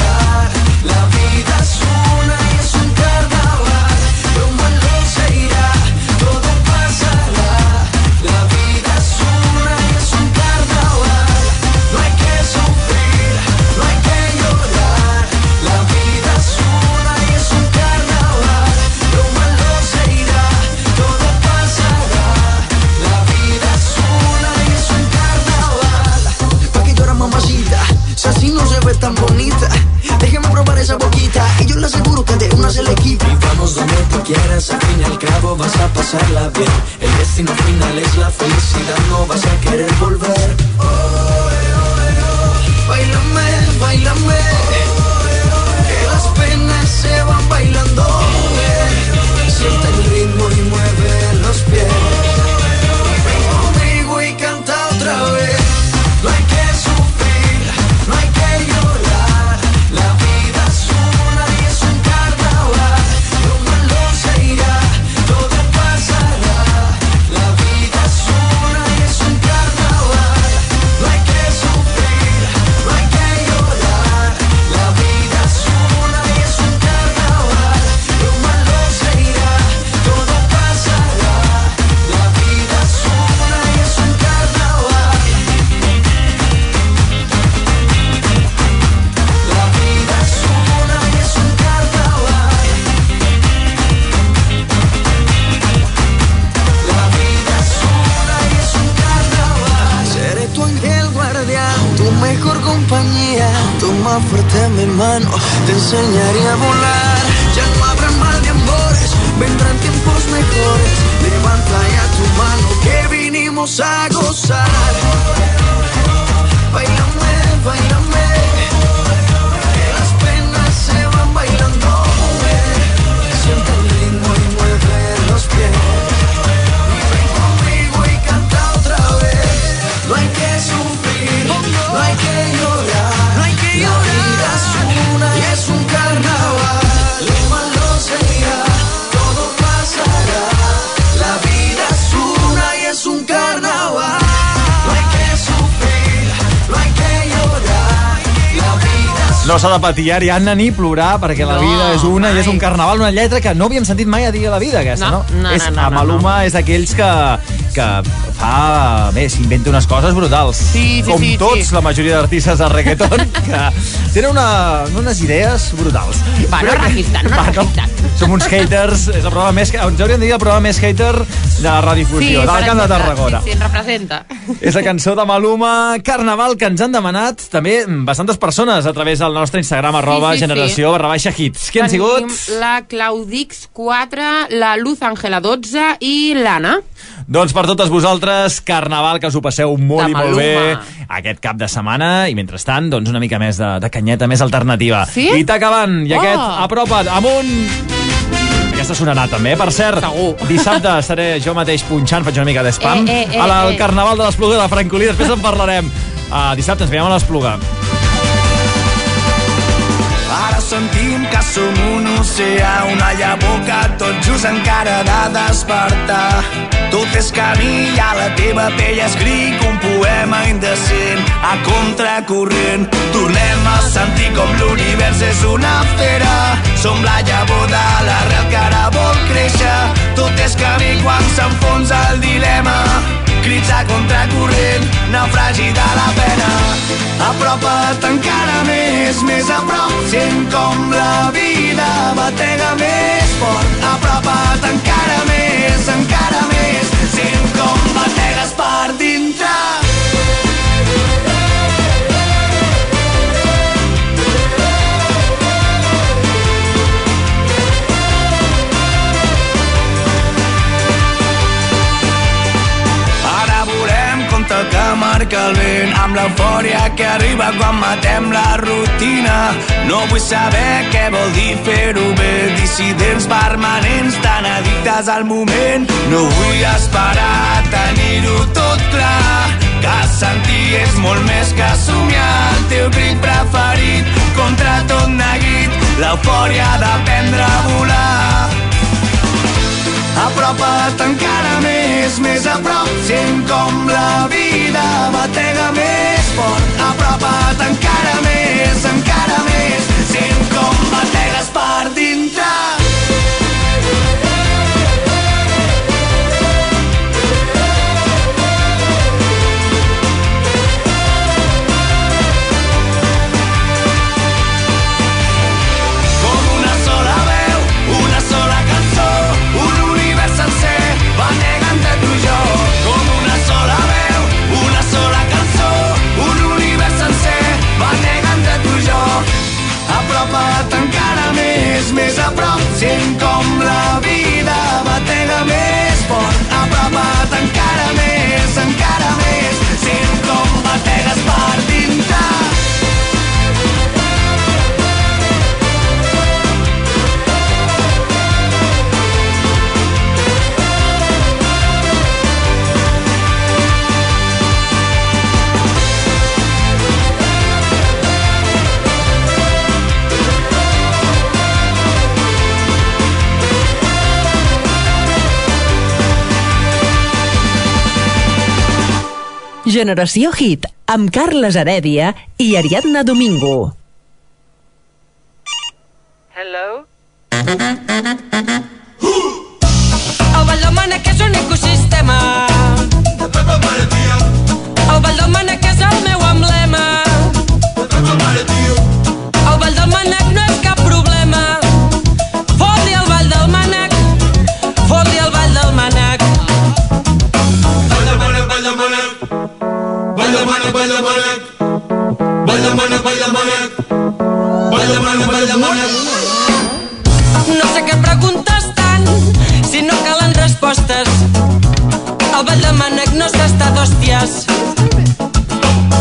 Felicidad, No
patir Ariadna ni plorar perquè la
No,
vida és una i
mai.
és un carnaval, una lletra que no havíem sentit mai a dir a la vida, aquesta, no?
No, no,
és,
no, no,
a Maluma és d'aquells que, que fa... Bé, s'inventa unes coses brutals.
Sí, sí,
Com
sí,
tots,
sí.
la majoria d'artistes de reggaeton, [laughs] que tenen una, unes idees brutals.
Va, no registren, no
Va,
registren.
Som uns haters, és el programa més... Ens hauríem de dir el programa més hater de la radiodifusió, del
per
Camp de Tarragona.
Sí, sí, representa.
És la cançó de Maluma, Carnaval, que ens han demanat també bastantes persones a través del nostre Instagram, arroba
sí, sí.
generació barra baixa hits. Qui han sigut?
La Claudix 4, la Luz Ángela 12 i l'Anna.
Doncs per totes vosaltres, Carnaval, que us ho passeu molt
De
i molt bé aquest cap de setmana i mentrestant, doncs una mica més de, de canyeta, més alternativa.
Sí?
I t'acabant, i
Oh.
aquest, apropa't, amunt... Aquesta sonarà també, per cert.
Segur.
Dissabte estaré jo mateix punxant, faig una mica d'espam,
Eh, eh, eh,
al
eh.
Carnaval de l'Espluga de Francolí, després en parlarem. Uh, dissabte ens veiem a l'Espluga.
Sentim que som un oceà, una llavor que tot just encara ha de despertar. Tot és camí i a la teva pell escric un poema indecent a contracorrent. Tornem a sentir com l'univers és una fera. Som la llavor de l'arrel que ara vol créixer. Tot és camí quan s'enfonsa el dilema. Crits a contracorrent, naufragi de la pena.
Amb l'eufòria que arriba quan matem la rutina. No vull saber què vol dir fer-ho bé, dissidents permanents tan addictes al moment. No vull esperar tenir-ho tot clar, que sentir és molt més que somiar el teu crit preferit contra tot neguit, l'eufòria d'aprendre a volar. Apropa't encara més, més a prop, sent com la vida batega més fort. Apropa't encara més, encara més, més, més
Generació Hit, amb Carles Heredia i Ariadna Domingo.
Hello? Del Mànec. No sé què preguntes tant si no calen respostes. El Vall del Mànec no s'està d'hòsties.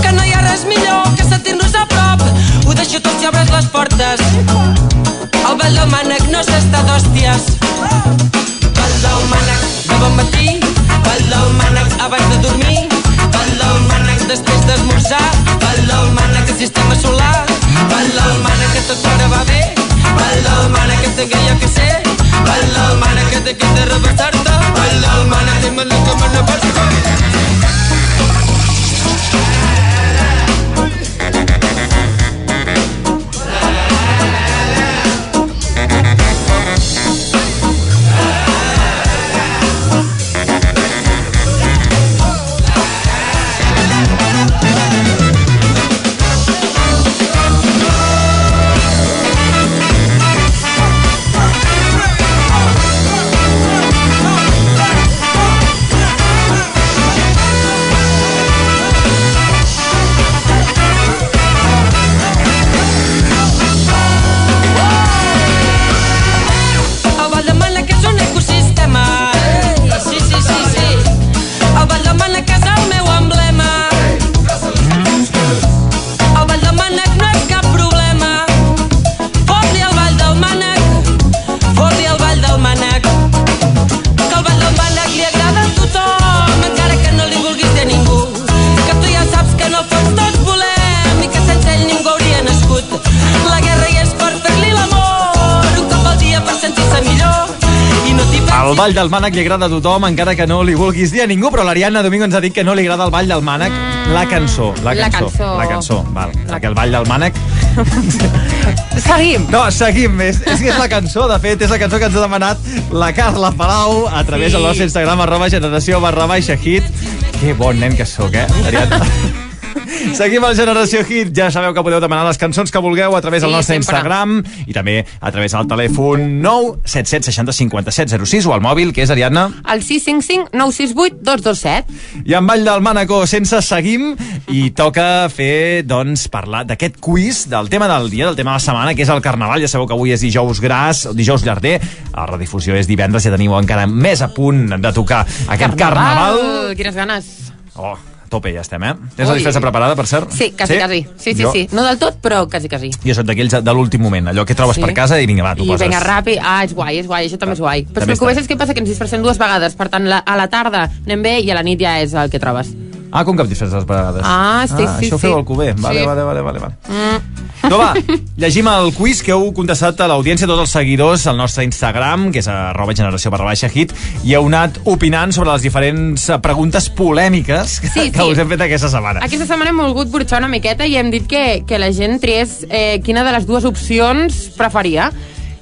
Que no hi ha res millor que sentir-nos a prop. Ho deixo tot si obres les portes. El Vall del Mànec no s'està d'hòsties. Vall del Mànec de bon matí. Vall del Mànec abans de dormir. Vall del Mànec després d'esmorzar. Vall del Mànec sistema solar. Vall del Mànec que tot ara va bé. Vall del Mànec que té jo que sé. Vall del Mànec que Vall del Mànec li agrada a tothom, encara que no li vulguis dir a ningú,
però l'Ariadna Domingo ens ha dit que no li agrada el Vall del Mànec, la cançó. La
La
cançó.
cançó.
La cançó, val. La... Que el Vall del Mànec... [laughs]
Seguim.
No, seguim. És, és que és la cançó, de fet, és la cançó que ens ha demanat la Carla Palau a través
Sí.
del nostre Instagram, arroba generació barra baixa hit. Que bon nen que sóc, eh, Ariadna? [laughs] [laughs] Seguim al Generació Hit. Ja sabeu que podeu demanar les cançons que vulgueu a través del
Sí,
nostre
sempre.
Instagram i també a través del telèfon 977 60 57 06 o al mòbil, que és, Ariadna?
El 655 968 227.
I en Vall del Mànaco, sense seguim, i toca fer, doncs, parlar d'aquest quiz, del tema del dia, del tema de la setmana, que és el Carnaval. Ja sabeu que avui és dijous gras, dijous llarder, la redifusió és divendres, ja teniu encara més a punt de tocar aquest Carnaval.
Quines ganes.
Oh, tope ja estem, eh? Tens la
Ui.
disfressa preparada, per cert?
Sí, quasi, quasi. Sí, sí,
Jo-
sí. No del tot, però quasi, quasi.
Jo soc d'aquells de l'últim moment, allò que trobes
Sí.
per casa i vinga, va,
I
poses.
vinga, ràpid. Ah, és guai, és guai, això també és guai. Però
També està
saps què passa? Que ens disfressem dues vegades. Per tant, la, a la tarda anem bé i a la nit ja és el que trobes.
Ah, com que em disfresses per vegades?
Ah, sí,
ah,
sí,
Això ho
sí.
feu al cuber. Vale,
Sí.
vale, vale, vale, vale.
Mm.
No, va, llegim el quiz que heu contestat a l'audiència, tots els seguidors al nostre Instagram, que és arroba generació barra baixa hit, i heu anat opinant sobre les diferents preguntes polèmiques que,
Sí,
que
sí.
us hem fet aquesta setmana.
Aquesta setmana hem volgut burxar una miqueta i hem dit que, que la gent triés eh, quina de les dues opcions preferia.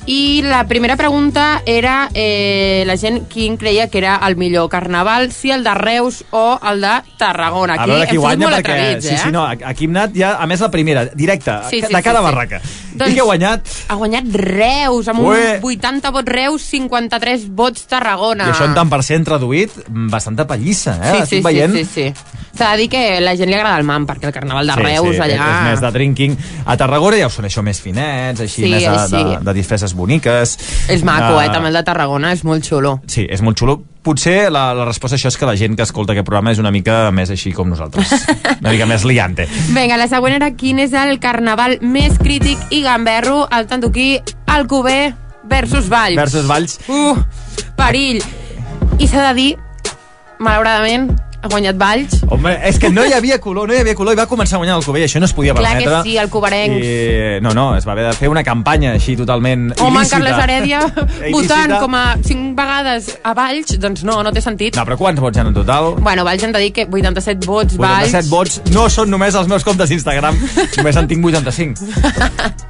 I la primera pregunta era eh, la gent quin creia que era el millor carnaval, si el de Reus o el de Tarragona.
a
Aquí
veure qui guanya, perquè...
atrevits,
sí,
eh?
sí, no, aquí hem anat ja, a més la primera, directa,
Sí, sí,
de cada
sí, sí. Doncs-
I qui ha guanyat?
Ha guanyat Reus, amb
Ué.
un 80 vots Reus, 53 vots Tarragona.
I això en tant per cent traduït, mm, bastanta pallissa, eh?
Sí, sí,
Estic
sí,
veient...
sí, sí. S'ha de dir que la gent li agrada el mam, perquè el carnaval de Reus
sí,
allà...
És més de drinking. A Tarragona ja us són això més finets, així,
Sí,
més de,
així.
de, de disfresses boniques.
És maco,
Ah,
eh? També el de Tarragona és molt xulo.
Sí, és molt xulo. Potser la, la resposta a això és que la gent que escolta aquest programa és una mica més així com nosaltres. [laughs] Una mica més liante.
Vinga, la següent era quin és el carnaval més crític i gamberro, el tanduquí, Alcover versus Valls.
Versus Valls.
Uh, perill. I s'ha de dir, malauradament, ha guanyat Valls.
Home, és que no hi havia color, no hi havia color i va començar a guanyar el Covell, això no es podia
Clar que
permetre.
sí, el covarenc.
I, no, no, es va haver de fer una campanya així totalment
Home,
il·lícita.
Carles Heredia [laughs] votant com a cinc vegades a Valls, doncs no, no té sentit.
No, però quants vots hi ha en total?
Bueno, Valls hem de dir que 87 vots, Valls.
87 vots no són només els meus comptes d'Instagram, [laughs] només en tinc 85. [laughs]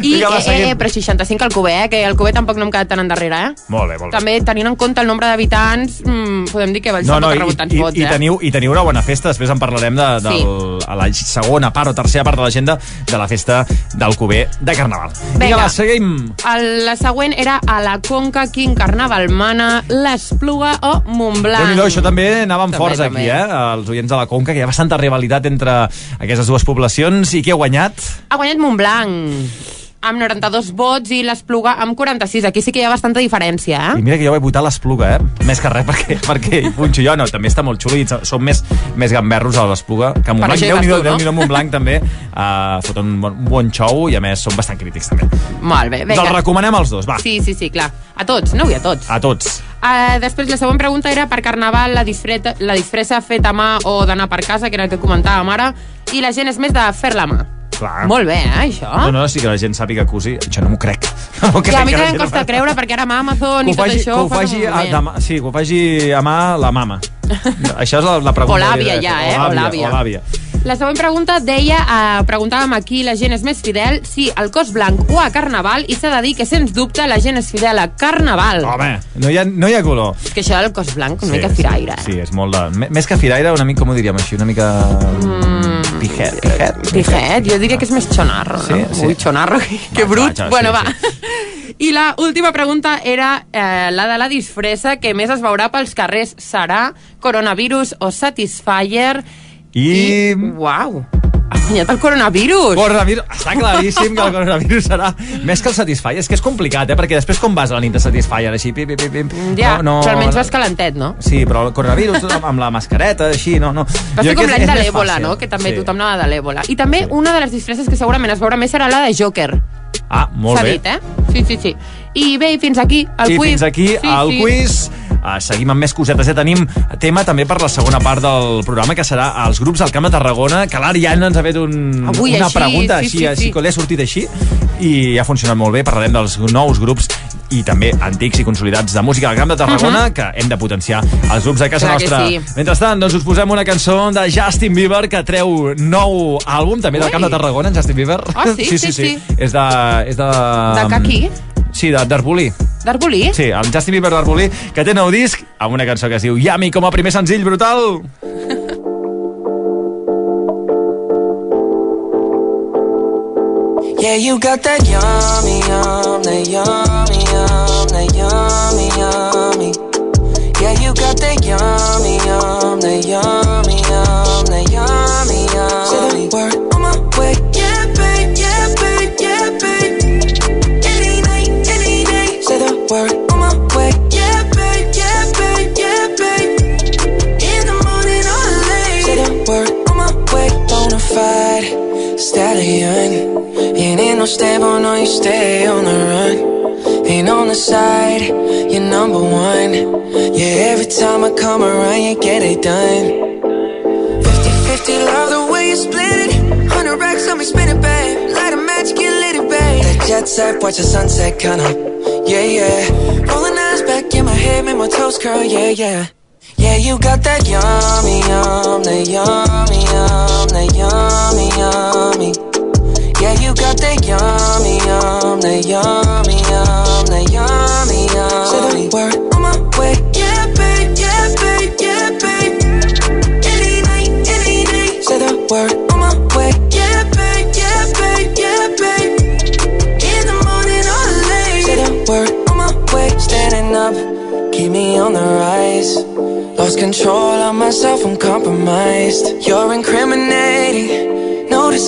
I,
Vinga, va,
eh, eh, però 65 al Cuber, eh, que el Cuber tampoc no hem quedat tan endarrere, eh?
Molt bé, molt bé.
També, tenint en compte el nombre d'habitants, mm, podem dir que Valls
No, no,
ha
i, i,
vots,
i,
eh?
Teniu, i teniu una bona festa, després en parlarem de, del,
Sí.
a la segona part o tercera part de l'agenda de la festa del Cuber de Carnaval. Vinga,
Vinga.
va, seguim.
El, la següent era a la Conca, quin carnaval mana, l'Espluga o Montblanc.
déu nhi això també anàvem
També,
forts
també.
aquí, eh? Els oients de la Conca, que hi ha bastanta rivalitat entre aquestes dues poblacions. I qui ha guanyat?
Ha guanyat Montblanc amb 92 vots i l'Espluga amb 46. Aquí sí que hi ha bastanta diferència,
I
eh?
mira que jo vaig votar l'Espluga, eh? Més que res [laughs] perquè, perquè hi punxo jo. No, també està molt xulo i som més, més gamberros a l'Espluga que a Montblanc.
això hi
Déu-n'hi-do,
vas tu, no?
Déu-n'hi-do, Montblanc també uh, fot un bon, un bon xou i a més són bastant crítics també.
Molt bé,
Ens els
vinga.
recomanem els dos, va.
Sí, sí, sí, clar. A tots, no vull a tots.
A tots.
Uh, després, la següent pregunta era per Carnaval, la, disfreta, la disfressa feta a mà o d'anar per casa, que era el que comentàvem ara, i la gent és més de fer-la a mà.
Clar.
Molt bé, eh, això?
No, no, sí que la gent sàpiga cosi. Això no m'ho crec. [laughs] No m'ho
I a mi també em costa creure, perquè ara amb Amazon i tot
faci,
això...
que ho faci, a,
moment.
de, mà- sí, que ho faci a mà la mama. Això és la, la pregunta.
O l'àvia ja, eh? O l'àvia.
O l'àvia.
La següent pregunta deia, eh, preguntàvem a qui la gent és més fidel, si al cos blanc o a Carnaval, i s'ha de dir que, sens dubte, la gent és fidel a Carnaval.
Home, no hi ha, no hi ha color.
És que això del cos blanc, una mica firaire. eh?
Sí, és molt de... Més que firaire, una mica, com ho diríem així, una mica... Mm. Pijet, pijet.
Pijet, jo diria que és més xonarro,
Sí,
no?
sí.
Ui, xonarro, que brut.
vaja, sí,
bueno,
sí.
va. I la última pregunta era eh, la de la disfressa que més es veurà pels carrers. Serà coronavirus o Satisfyer?
I...
Uau! Ha guanyat el coronavirus!
Coronavirus, està claríssim que el coronavirus serà més que el Satisfyer. És que és complicat, eh? Perquè després com vas a la nit de Satisfyer, així, pim, pim, pim, pim.
Ja, però almenys vas calentet, no?
Sí, però el coronavirus amb, la mascareta, així, no, no.
Va ser com l'any de l'Èbola, no? Que també
Sí.
tothom anava de l'Èbola. I també una de les disfresses que segurament es veurà més serà la de Joker.
Ah, molt
S'ha
bé.
dit, eh? Sí, sí, sí. I bé, fins aquí el
I
quiz.
fins aquí
sí,
el
sí.
quiz. Uh, seguim amb més cosetes. Ja tenim tema també per la segona part del programa, que serà els grups del Camp de Tarragona, que l'Ariadna ens ha fet un,
Avui
una
així,
pregunta
sí,
així,
sí,
així,
sí.
que l'he sortit així, i ha funcionat molt bé. Parlarem dels nous grups i també antics i consolidats de música del Camp de Tarragona,
Mhm.
que hem de potenciar els grups de casa
Clar
nostra.
sí.
Mentrestant, doncs us posem una cançó de Justin Bieber, que treu nou àlbum, també del
Ui.
Camp de Tarragona, en Justin Bieber.
Ah, sí, [laughs] sí, sí.
És de... És de,
De aquí?
Sí, d'Arbolí.
D'Arbolí?
Sí, el Justin Bieber d'Arbolí, que té nou disc amb una cançó que es diu Yami com a primer senzill brutal. [laughs]
Yeah, you got that yummy, yum, that yummy, yum, that yummy, yummy. Yeah, you got that yummy, yum, that yummy, yum, that yummy, yummy. Say the word
no stable, oh, no, you stay on the run. Ain't on the side, you're number one. Yeah, every time I come around, you get it done. 50-50, love the way you split it. 100 racks on me, spin it, babe. Light a match, get lit, it, babe. That jet set, watch the sunset, kinda. Yeah, yeah. Rolling eyes back in my head, make my toes curl, yeah, yeah. Yeah, you got that yummy, yum, that yummy, yum, that yummy, yummy. Yeah, you got that yummy, yum, that yummy, yum, that yummy, yummy. Say the word on my way. Yeah, babe, yeah, babe, yeah, babe. Any night, any day. Say the word on my way. Yeah, babe, yeah, babe, yeah, babe. In the morning or late. Say the word on my way. Standing up, keep me on the rise. Lost control of myself, I'm compromised. You're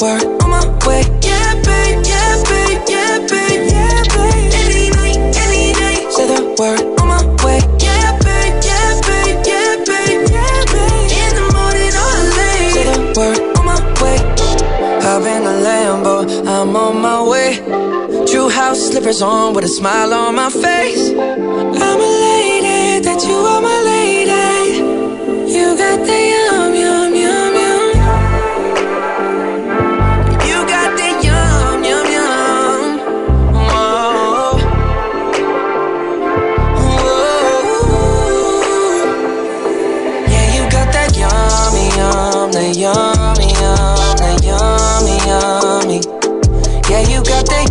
word on my way. Yeah, babe, yeah, babe, yeah, babe, yeah, babe. Any night, any. Say the word on my way. Yeah, babe, yeah, babe, yeah, babe, yeah, babe. In the morning or late. Say the word on my way. Lambo, I'm on my way. House slippers on with a smile on my face. I'm elated that you are my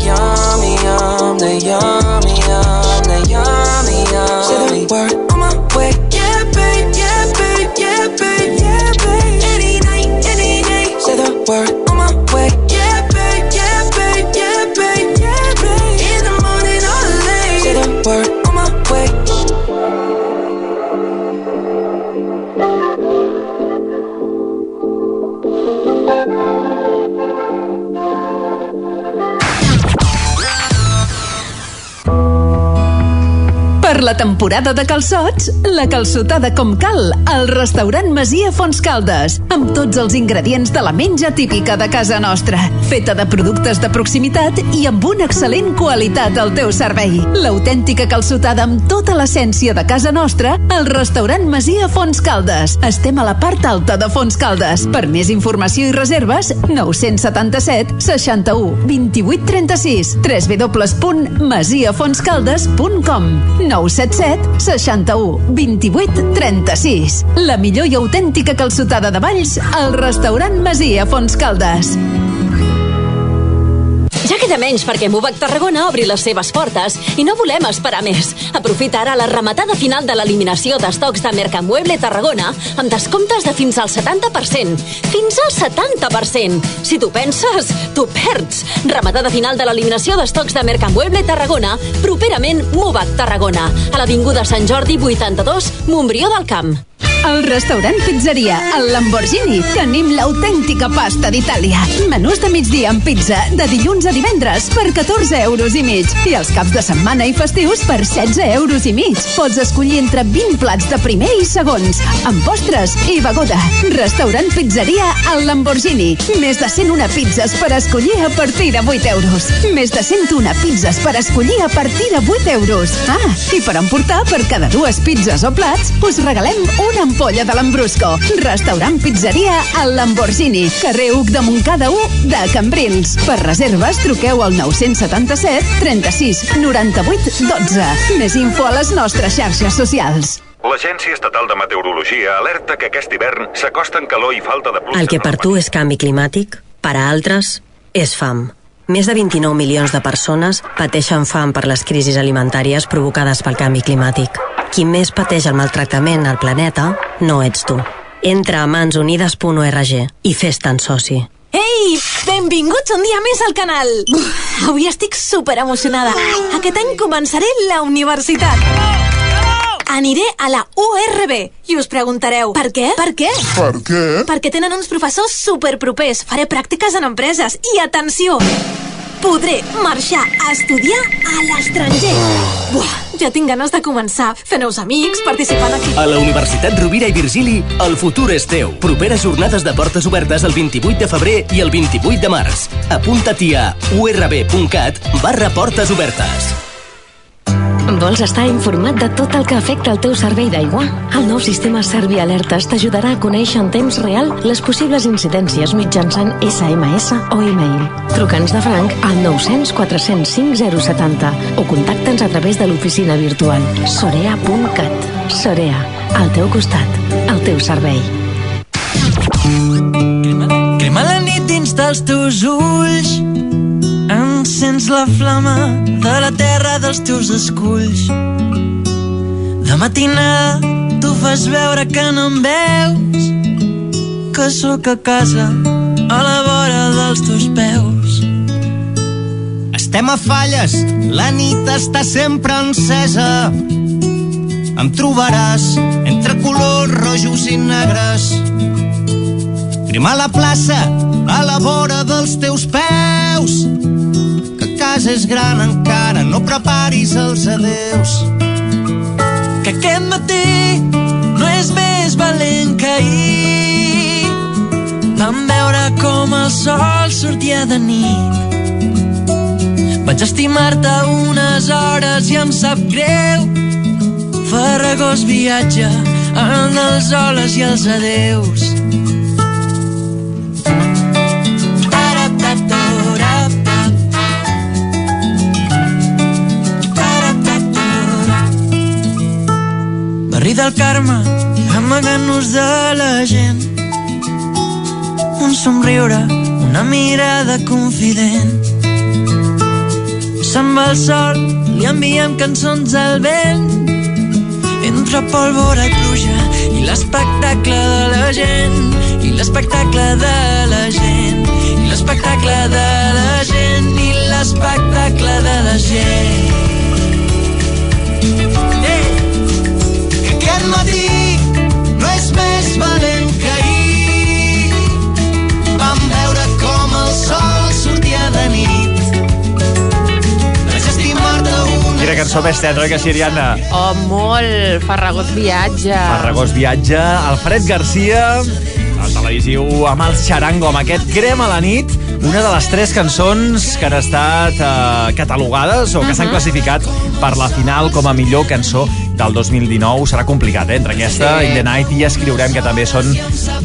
yummy, yum, that yummy, yum, that yummy, yum. Say the word
la temporada de calçots, la calçotada com cal al restaurant Masia Fons Caldes, amb tots els ingredients de la menja típica de casa nostra, feta de productes de proximitat i amb una excel·lent qualitat al teu servei. L'autèntica calçotada amb tota l'essència de casa nostra al restaurant Masia Fons Caldes. Estem a la part alta de Fons Caldes. Per més informació i reserves, 977 61 28 36 www.masiafonscaldes.com 977 61 28 36 La millor i autèntica calçotada de Valls al restaurant Masia Fons Caldes.
Ja queda menys perquè Mubac Tarragona obri les seves portes i no volem esperar més. Aprofita ara la rematada final de l'eliminació d'estocs de Mercamueble Tarragona amb descomptes de fins al 70%. Fins al 70%! Si tu penses, tu perds. Rematada final de l'eliminació d'estocs de Mercamueble Tarragona, properament Mubac Tarragona, a l'Avinguda Sant Jordi 82, Montbrió del Camp.
Al restaurant Pizzeria, al Lamborghini, tenim l'autèntica pasta d'Itàlia. Menús de migdia amb pizza, de dilluns a divendres, per 14 euros i mig. I els caps de setmana i festius per 16 euros i mig. Pots escollir entre 20 plats de primer i segons, amb postres i beguda. Restaurant Pizzeria, al Lamborghini. Més de 101 pizzas per escollir a partir de 8 euros. Més de 101 pizzas per escollir a partir de 8 euros. Ah, i per emportar per cada dues pizzas o plats, us regalem una ampolla de l'Ambrusco. Restaurant Pizzeria al Lamborghini, carrer Uc de Montcada 1 de Cambrils. Per reserves, truqueu al 977 36 98 12. Més info a les nostres xarxes socials.
L'Agència Estatal de Meteorologia alerta que aquest hivern s'acosten calor i falta de pluja.
El que per tu és canvi climàtic, per a altres és fam. Més de 29 milions de persones pateixen fam per les crisis alimentàries provocades pel canvi climàtic. Qui més pateix el maltractament al planeta no ets tu. Entra a mansunides.org i fes-te'n soci.
Ei, benvinguts un dia més al canal. Uf, avui estic super emocionada. Aquest any començaré la universitat. Aniré a la URB i us preguntareu, per què? Per què?
Per què?
Perquè tenen uns professors superpropers. Faré pràctiques en empreses. I atenció, podré marxar a estudiar a l'estranger. Buah, ja tinc ganes de començar. Fer nous amics, participant aquí.
A la Universitat Rovira i Virgili, el futur és teu. Properes jornades de portes obertes el 28 de febrer i el 28 de març. Apunta-t'hi a urb.cat barra portes obertes.
Vols estar informat de tot el que afecta el teu servei d'aigua? El nou sistema Servi Alertes t'ajudarà a conèixer en temps real les possibles incidències mitjançant SMS o e-mail. Truca'ns de franc al 900 405 070 o contacta'ns a través de l'oficina virtual sorea.cat. Sorea, al teu costat, al teu servei.
Crema la nit dins dels teus ulls Encens la flama de la terra dels teus esculls De matinada tu fas veure que no em veus Que sóc a casa a la vora dels teus peus
Estem a falles, la nit està sempre encesa. Em trobaràs entre colors rojos i negres. Crim a la plaça, a la vora dels teus peus. Que casa és gran encara, no preparis els adeus.
Que aquest matí no és més valent que ahir Vam veure com el sol sortia de nit Vaig estimar-te unes hores i em sap greu Farragós viatge en els holes i els adeus Barri del Carme, amagant-nos de la gent. Un somriure, una mirada confident. Se'n va el sol, li enviem cançons al vent. Entre pólvora i pluja, i l'espectacle de la gent, i l'espectacle de la gent, i l'espectacle de la gent, i l'espectacle de la gent.
Aquest matí no és més valent que ahir. Vam veure com el sol sortia de nit. Vaig estimar-te una
Quina cançó més tendra, oi que sí, Ariadna?
Oh, molt. Farragós viatge.
Farragós viatge, Alfred Garcia, el televisiu amb el xarango, amb aquest Crema a la nit, una de les tres cançons que han estat eh, catalogades o que s'han classificat per la final com a millor cançó del 2019. Serà complicat, eh? Entre aquesta i The Night i escriurem que també són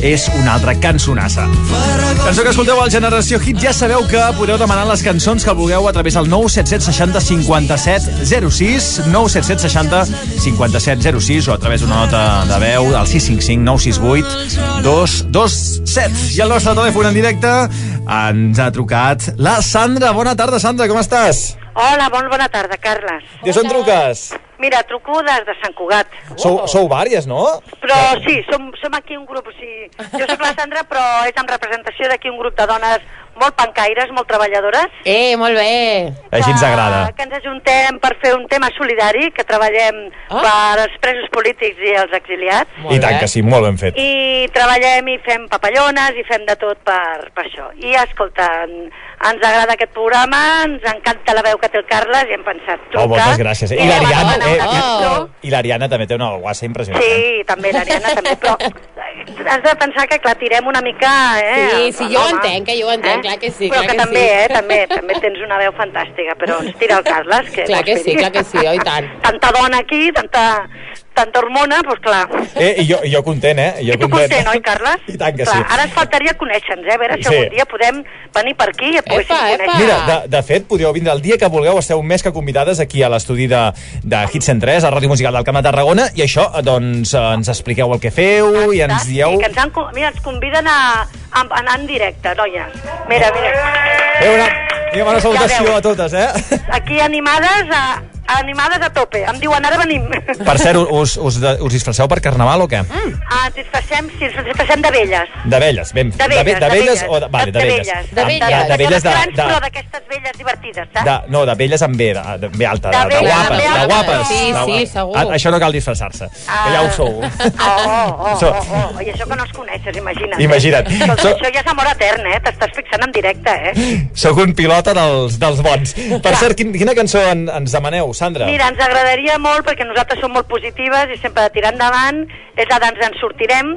és una altra cançonassa. Cançó que escolteu al Generació Hit, ja sabeu que podeu demanar les cançons que vulgueu a través del 977 60 57 06, 977 60 57 06 o a través d'una nota de veu al 655 968 227. I el nostre telèfon en directe ens ha trucat la Sandra. Bona tarda, Sandra, com estàs?
Hola, bon, bona tarda, Carles.
Des on truques?
Mira, truco des de Sant Cugat.
Sou, sou vàries, no?
Però sí, som, som aquí un grup, o sigui, jo sóc la Sandra, però és en representació d'aquí un grup de dones molt pancaires, molt treballadores.
Eh, molt bé.
Així ens agrada.
Que ens ajuntem per fer un tema solidari, que treballem
Ah.
per als presos polítics i els exiliats.
I tant que sí, molt ben fet.
I treballem i fem papallones i fem de tot per, per això. I escolta, ens agrada aquest programa, ens encanta la veu que té el Carles i hem pensat trucar.
Oh, moltes gràcies. I
Eh,
l'Ariadna,
demanar
eh,
cançó.
i l'Ariadna també té una guassa impressionant.
Sí, també, l'Ariadna també, però has de pensar que, clar, tirem una mica... Eh,
Sí, sí, jo ho
home,
entenc, que jo ho entenc, clar que sí,
Però
clar
que,
que
també,
sí.
eh, també, també tens una veu fantàstica, però ens tira el Carles. Que
Clar que sí, clar que sí, oi tant.
Tanta dona aquí, tanta, tanta hormona, doncs clar.
Eh, i jo, i jo content, eh? I jo
Tu content, oi, Carles?
I tant que
clar,
sí.
Ara ens faltaria conèixer-nos, eh? A veure si
Sí.
algun dia podem venir per aquí i et poguéssim conèixer.
Mira, de, de fet, podeu vindre el dia que vulgueu, esteu més que convidades aquí a l'estudi de, de Hit 103, a Ràdio Musical del Camp de Tarragona, i això, doncs, eh, ens expliqueu el que feu i ens dieu...
Sí, que ens, han, mira, ens conviden a, a, a anar en directe, noies. Mira, mira.
Eh, una, una bona salutació
Ja
a totes, eh?
Aquí animades a, animades a tope. Em diuen, ara venim.
Per cert, us, us, us disfresseu per carnaval o què?
Mm. Ah, ens disfressem, sí, ens disfressem d'abelles.
D'abelles, ben.
De velles,
de velles o de, vale, de velles.
De
Ah,
velles.
De, de velles de,
grans,
de,
però d'aquestes velles divertides, saps?
de, no, de velles amb B, de, de B alta, de,
De
guapes,
de
guapes.
Sí,
de,
sí, segur.
A, això no cal disfressar-se, que ja ho sou.
Oh, oh,
So-
oh, oh, I això que no els coneixes, imagina't.
Imagina't.
Escolta,
So-
això ja és amor etern, eh? T'estàs fixant en directe, eh?
Sóc un pilota dels, dels bons. Per cert, quin, quina cançó en, ens demaneu, Sandra?
Mira, ens agradaria molt, perquè nosaltres som molt positives i sempre de tirar endavant, és la d'Ens en sortirem,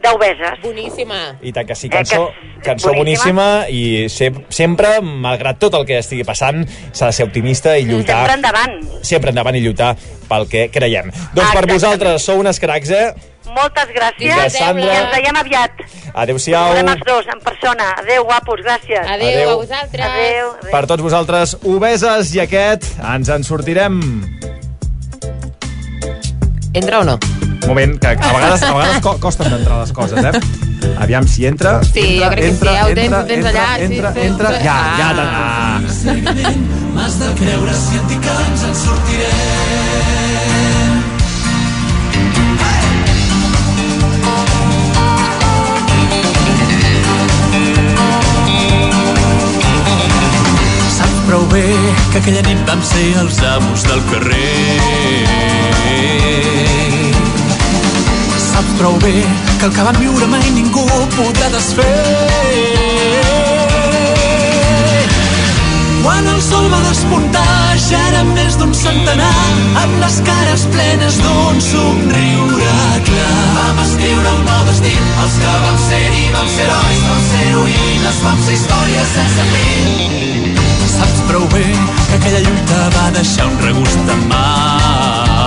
d'Obeses.
Boníssima.
I tant que sí,
Eh,
cançó,
que és
cançó boníssima,
boníssima
i se, sempre, malgrat tot el que estigui passant, s'ha de ser optimista i lluitar.
Sempre endavant.
Sempre endavant i lluitar pel que creiem. Doncs per vosaltres sou unes cracs, eh?
Moltes gràcies.
Vinga, Sandra.
I ens veiem aviat.
Adéu-siau.
Veurem els dos, en persona. Adéu, guapos, gràcies.
Adéu, Adéu. a
vosaltres.
Adéu.
Per tots vosaltres, obeses, i aquest, ens en sortirem.
Entra o no?
Un moment, que a vegades, a vegades co costen d'entrar les coses, eh? Aviam si entra.
Sí,
entra,
jo crec que sí,
entra,
ja ho tens,
entra,
ho tens
entra,
allà, sí,
Entra,
sí,
entra,
sí.
ja, ja,
Ah.
ja. Ah.
M'has de creure si et dic que ens en sortirem. Prou bé que aquella nit vam ser els amos del carrer. Saps prou bé que el que vam viure mai ningú podrà desfer. Quan el sol va despuntar ja érem més d'un centenar amb les cares plenes d'un somriure clar. Vam escriure un nou destí, els que vam ser-hi vam ser herois, vam ser heroïnes, vam ser històries sense fi. Saps prou bé que aquella lluita va deixar un regust amarg.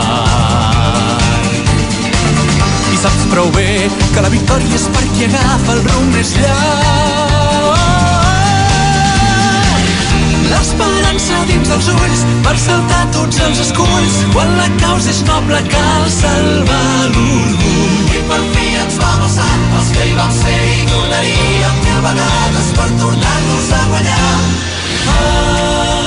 I saps prou bé que la victòria és per qui agafa el rumb més llarg. L'esperança dins dels ulls per saltar tots els esculls. Quan la causa és noble cal salvar l'orgull. I per fi ens vam alçar, els que hi vam ser i tornaríem mil vegades per tornar-nos a guanyar.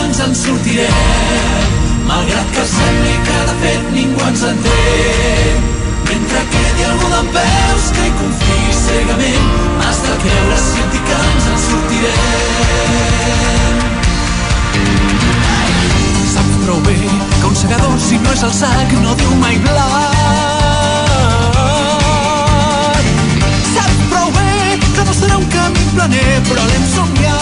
Ens en sortirem, malgrat que sembli que de fet ningú ens entén. Mentre quedi algú d'en peus que hi confiï cegament, has de creure dic que ens en sortirem. Prou bé que un segador, si no és el sac, no diu mai blat. Saps prou bé que no serà un camí planer, però l'hem somiat.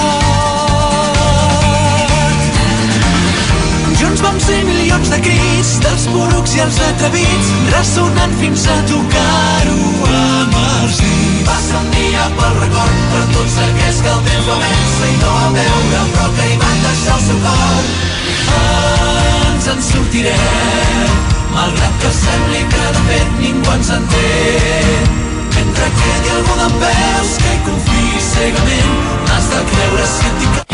Junts vam ser milions de crits, dels porucs i els atrevits, ressonant fins a tocar-ho amb els dits. Passa un dia pel record per tots aquells que el temps va vèncer i no van veure, però que hi van deixar el seu cor. Ens en sortirem, malgrat que sembli que de fet ningú ens entén. Mentre quedi algú d'en peus que hi confiï cegament, has de creure si et dic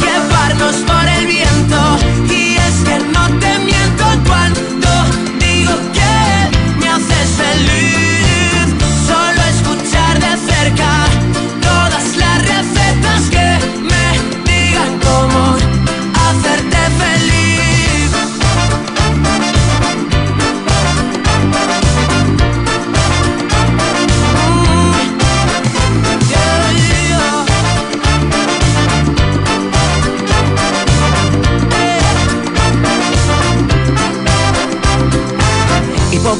llevarnos por el viento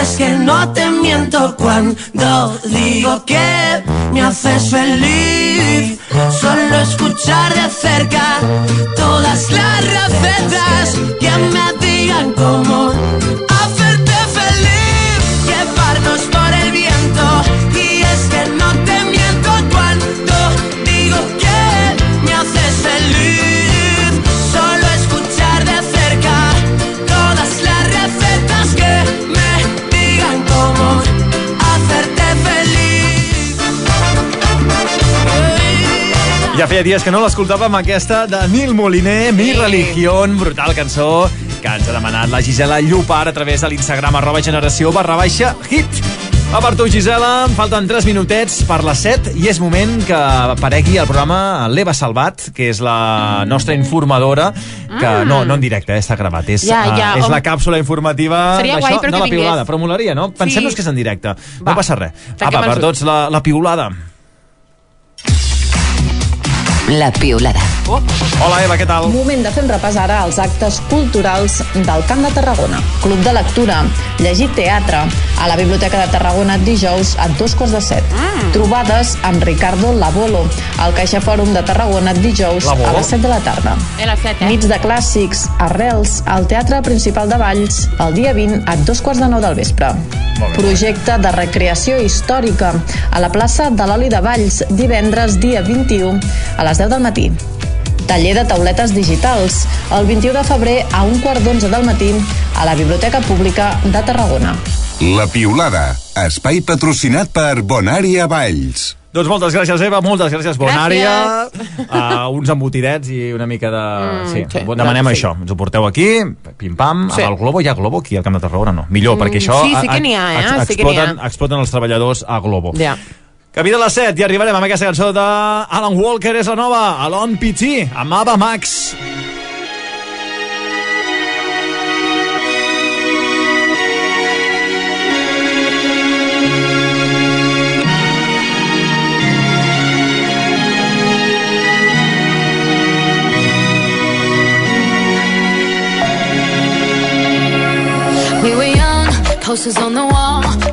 Es que no te miento cuando digo que me haces feliz. Solo escuchar de cerca todas las recetas que me digan cómo
feia dies que no l'escoltàvem, aquesta de Nil Moliner, Mi Religión, brutal cançó, que ens ha demanat la Gisela Llopar a través de l'Instagram arroba generació barra baixa hit. Va per tu, Gisela, em falten 3 minutets per les 7 i és moment que aparegui el programa l'Eva Salvat, que és la nostra informadora, que
Mm.
no, no en directe, eh, està gravat, és,
Ja, ja,
és
hom-
la càpsula informativa
Seria guai,
d'això,
però
de la piulada, però molaria, no? Pensem-nos
Sí.
que és en directe,
Va.
no passa res.
Tanquem
Apa, per tots, la, la piulada.
La Piolada.
Hola, Eva, què tal?
Moment de fer un repàs ara als actes culturals del Camp de Tarragona. Club de lectura, llegir teatre, a la Biblioteca de Tarragona dijous a dos quarts de set.
Mm.
Trobades amb Ricardo Labolo, al Caixa Fòrum de Tarragona dijous
Labolo?
a les 7 de la tarda.
A les 7, eh?
Nits de clàssics, arrels, al Teatre Principal de Valls, el dia 20 a dos quarts de nou del vespre. Projecte de recreació històrica a la plaça de l'Oli de Valls, divendres dia 21 a les 10 del matí. Taller de tauletes digitals, el 21 de febrer a un quart d'onze del matí a la Biblioteca Pública de Tarragona.
La Piolada, espai patrocinat per Bonària Valls.
Doncs moltes gràcies, Eva, moltes gràcies, Bonària. Uh, uns embotidets i una mica de...
Mm,
sí,
sí,
demanem
sí.
això. Ens ho porteu aquí, pim-pam,
Sí.
amb el Globo. Hi ha Globo aquí al Camp de Tarragona? No. Millor,
Mm,
perquè això...
sí, sí que n'hi ha, eh? Sí que ha.
exploten, exploten els treballadors a Globo.
Ja.
Camí de les 7 i arribarem amb aquesta cançó d'Alan Walker, és la nova, Alon Pitti, amb Ava Max.
We were young, posters on the wall,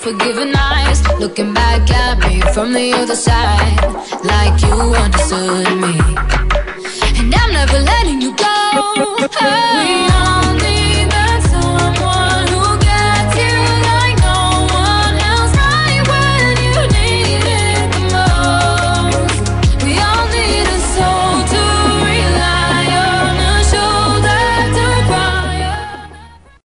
forgiving eyes, looking back at me from the other side, like you understood me. And I'm never letting you go. Oh.